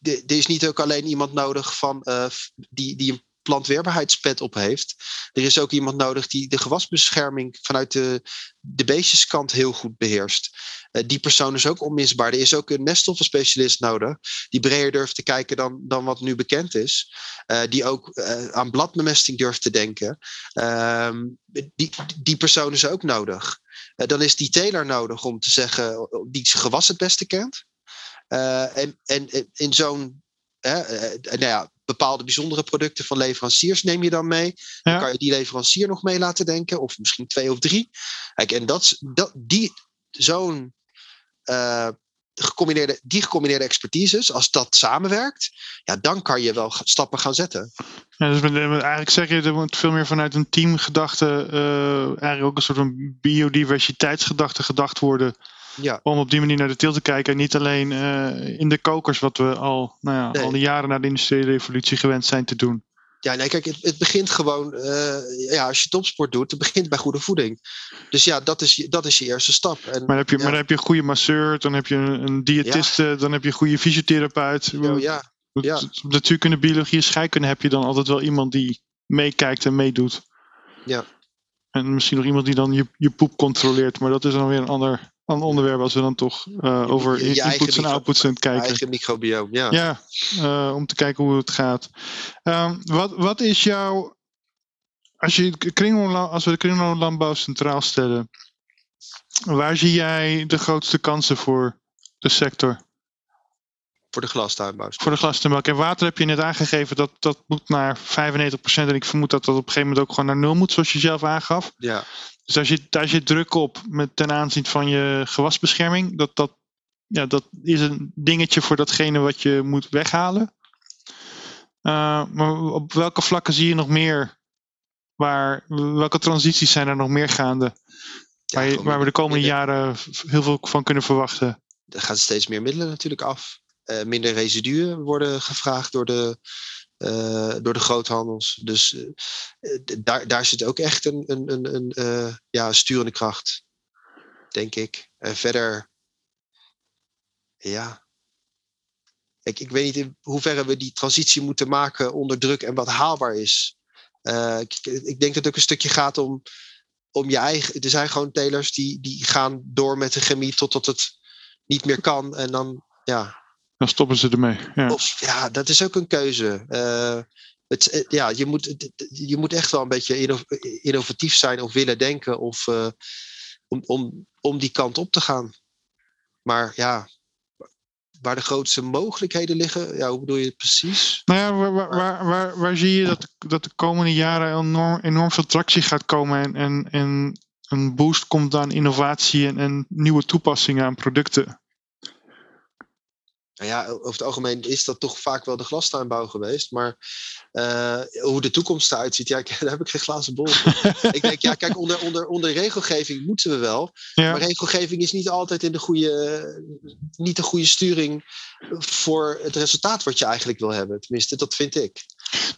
er is niet ook alleen iemand nodig van, uh, die, die een plantweerbaarheidspet op heeft. Er is ook iemand nodig die de gewasbescherming vanuit de, de beestjeskant heel goed beheerst. Uh, die persoon is ook onmisbaar. Er is ook een meststoffenspecialist nodig, die breder durft te kijken dan, dan wat nu bekend is. Uh, die ook uh, aan bladbemesting durft te denken. Ehm, die, die persoon is ook nodig. dan is die teler nodig om te zeggen, die zijn gewas het beste kent. en, en in zo'n nou ja, bepaalde bijzondere producten van leveranciers neem je dan mee. Ja. Dan kan je die leverancier nog mee laten denken, of misschien twee of drie. Kijk, en dat, dat, die, zo'n uh, gecombineerde, die gecombineerde expertises, als dat samenwerkt, ja, dan kan je wel stappen gaan zetten. Ja, dus eigenlijk zeg je, er moet veel meer vanuit een teamgedachte, uh, eigenlijk ook een soort van biodiversiteitsgedachte gedacht worden. Ja. Om op die manier naar de teelt te kijken. En niet alleen uh, in de kokers, wat we al, nou ja, nee. al die jaren na de industriële revolutie gewend zijn te doen. Ja, nee, kijk, het, het begint gewoon, uh, ja, als je topsport doet, het begint bij goede voeding. Dus ja, dat is, dat is je eerste stap. En, maar, heb je, ja. maar dan heb je een goede masseur, dan heb je een, een diëtiste, ja. dan heb je een goede fysiotherapeut. Oh, ja. Ja. Op natuurkunde, biologie en scheikunde heb je dan altijd wel iemand die meekijkt en meedoet. Ja. En misschien nog iemand die dan je, je poep controleert, maar dat is dan weer een ander een onderwerp als we dan toch uh, over je, je inputs en outputs aan het kijken. eigen microbioom, ja. Ja, uh, om te kijken hoe het gaat. Um, wat, wat is jouw... Als, je als we de kringlooplandbouw centraal stellen, waar zie jij de grootste kansen voor de sector? Voor de glastuinbouw. Voor de glastuinbouw. En water heb je net aangegeven, dat, dat moet naar 95%. En ik vermoed dat dat op een gegeven moment ook gewoon naar nul moet, zoals je zelf aangaf. Ja. Dus daar zit, daar zit druk op met ten aanzien van je gewasbescherming. Dat, dat, ja, dat is een dingetje voor datgene wat je moet weghalen. Uh, maar op welke vlakken zie je nog meer? Waar, welke transities zijn er nog meer gaande? Ja, waar, je, waar, we de komende jaren heel veel van kunnen verwachten. Er gaan steeds meer middelen natuurlijk af. Uh, minder residuen worden gevraagd door de, uh, door de groothandels. Dus uh, daar, daar zit ook echt een, een, een, een ja, sturende kracht, denk ik. En verder, ja. Ik, ik weet niet in hoeverre we die transitie moeten maken onder druk en wat haalbaar is. Ik, ik, denk dat het ook een stukje gaat om, om je eigen. Er zijn gewoon telers die, die gaan door met de chemie totdat het niet meer kan. En dan, ja, dan stoppen ze ermee. Ja, of, ja dat is ook een keuze. Uh, het, ja, je, moet, je moet echt wel een beetje innovatief zijn of willen denken of, uh, om, om, om die kant op te gaan. Maar ja, waar de grootste mogelijkheden liggen, ja, hoe bedoel je het precies? Nou ja, waar, waar, waar, waar, zie je dat, dat de komende jaren enorm, enorm veel tractie gaat komen en, en, en een boost komt aan innovatie en, en nieuwe toepassingen aan producten? Nou ja, over het algemeen is dat toch vaak wel de glastuinbouw geweest. Maar uh, hoe de toekomst eruit ziet, ja, [laughs] daar heb ik geen glazen bol. [laughs] ik denk, ja, kijk, onder, onder, onder regelgeving moeten we wel. Ja. Maar regelgeving is niet altijd in de goede, niet de goede sturing voor het resultaat wat je eigenlijk wil hebben. Tenminste, dat vind ik.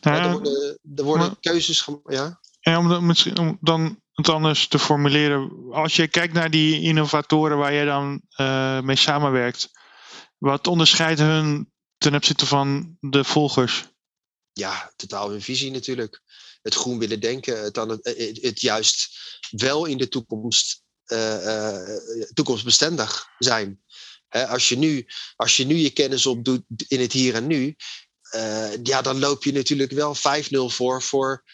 Nou, er worden, er worden maar, keuzes Ja? En om, misschien, om dan het anders te formuleren. Als je kijkt naar die innovatoren waar jij dan uh, mee samenwerkt wat onderscheidt hun ten opzichte van de volgers? Ja, totaal hun visie natuurlijk. Het groen willen denken, het, het, juist wel in de toekomst uh, toekomstbestendig zijn. als, je nu, als je nu je kennis opdoet in het hier en nu, uh, ja, dan loop je natuurlijk wel 5-0 voor voor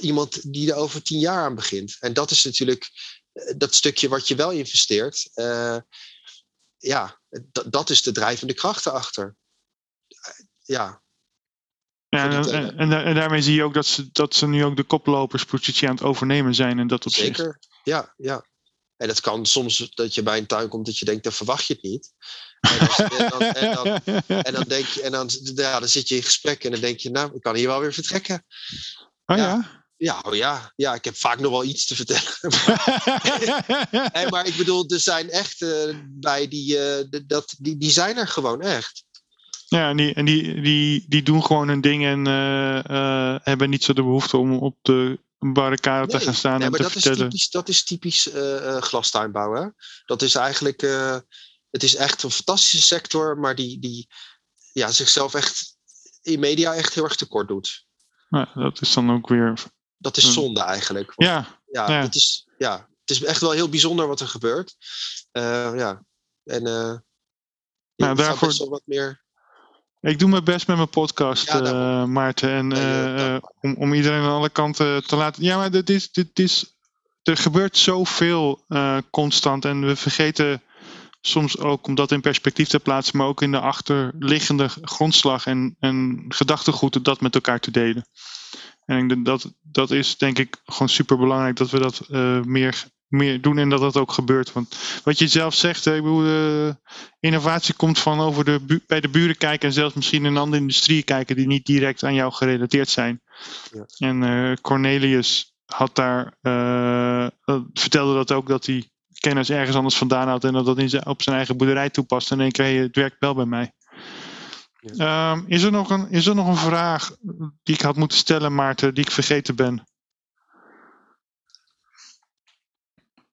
iemand die er over tien jaar aan begint. En dat is natuurlijk dat stukje wat je wel investeert ja, dat is de drijvende kracht erachter. Ja. ja en, en, en, daarmee zie je ook dat ze, dat ze nu ook de koploperspositie aan het overnemen zijn. En dat op Zeker, ja, ja. En dat kan soms dat je bij een tuin komt dat je denkt, dan verwacht je het niet. En, dan, en, dan, [laughs] en dan, denk je, en dan, ja, dan zit je in gesprek en dan denk je, nou, ik kan hier wel weer vertrekken. Oh ja? Ja, oh ja, ja, ik heb vaak nog wel iets te vertellen. [laughs] maar, [laughs] maar ik bedoel, er zijn echt uh, bij die, uh, dat, die, die zijn er gewoon echt. Ja, en die, en die, die, die doen gewoon hun ding en uh, hebben niet zo de behoefte om op de barricade nee, te gaan staan nee, en maar te dat vertellen. Is typisch, dat is typisch glastuinbouw. Hè? Dat is eigenlijk, het is echt een fantastische sector, maar die, die ja, zichzelf echt in media echt heel erg tekort doet. Ja, dat is dan ook weer dat is hm. zonde eigenlijk. ja, ja, ja. Het, is, ja, het is echt wel heel bijzonder wat er gebeurt. Uh, ja, en uh, nou, daarvoor wel wat meer. Ik doe mijn best met mijn podcast, ja, uh, Maarten. En nee, om, om iedereen aan alle kanten te laten. Ja, maar dit is, dit is, er gebeurt zoveel constant. En we vergeten soms ook om dat in perspectief te plaatsen, maar ook in de achterliggende grondslag en, en gedachtegoed dat met elkaar te delen. En dat, dat is denk ik gewoon super belangrijk dat we dat uh, meer, meer doen en dat dat ook gebeurt. Want wat je zelf zegt, ik bedoel, uh, innovatie komt van over de bij de buren kijken en zelfs misschien in een andere industrie kijken die niet direct aan jou gerelateerd zijn. Ja. En uh, Cornelius had daar, vertelde dat ook dat hij kennis ergens anders vandaan had en dat dat in zijn, op zijn eigen boerderij toepast. En dan denk je, het werkt wel bij mij. Um, is, er nog een, is er nog een vraag die ik had moeten stellen, Maarten, die ik vergeten ben?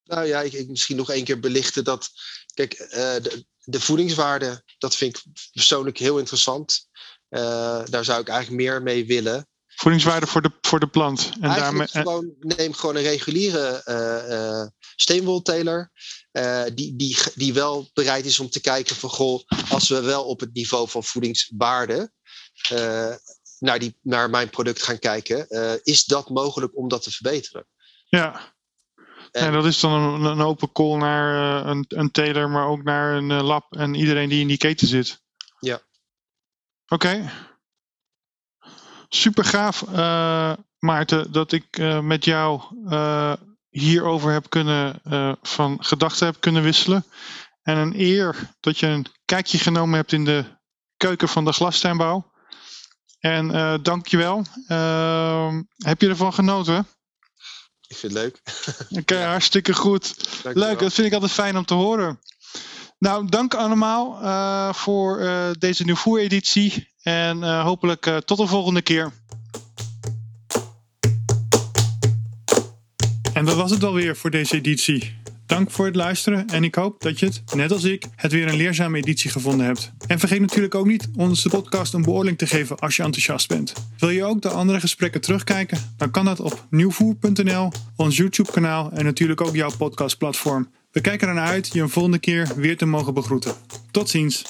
Nou ja, ik, ik misschien nog één keer belichten dat. Kijk, uh, de, de, voedingswaarde, dat vind ik persoonlijk heel interessant. Uh, daar zou ik eigenlijk meer mee willen. Voedingswaarde voor de, voor de plant. En daarmee, gewoon, neem gewoon een reguliere uh, steenwolteler. Uh, die, die, die wel bereid is om te kijken van goh, als we wel op het niveau van voedingswaarde uh, naar, die, naar mijn product gaan kijken, uh, is dat mogelijk om dat te verbeteren? Ja. En, en dat is dan een, een open call naar een, een teler, maar ook naar een lab en iedereen die in die keten zit. Ja. Oké. Okay. Super gaaf, Maarten, dat ik met jou hierover heb kunnen, uh, van gedachten heb kunnen wisselen. En een eer dat je een kijkje genomen hebt in de keuken van de glastuinbouw. En uh, dankjewel. Uh, heb je ervan genoten? Ik vind het leuk. Oké, okay, [laughs] ja. hartstikke goed. Dankjewel. Leuk, dat vind ik altijd fijn om te horen. Nou, dank allemaal uh, voor deze nieuwe editie. En hopelijk tot de volgende keer. En dat was het alweer voor deze editie. Dank voor het luisteren en ik hoop dat je het, net als ik, het weer een leerzame editie gevonden hebt. En vergeet natuurlijk ook niet onze podcast een beoordeling te geven als je enthousiast bent. Wil je ook de andere gesprekken terugkijken? Dan kan dat op nieuwvoer.nl, ons YouTube kanaal en natuurlijk ook jouw podcastplatform. We kijken ernaar uit je een volgende keer weer te mogen begroeten. Tot ziens!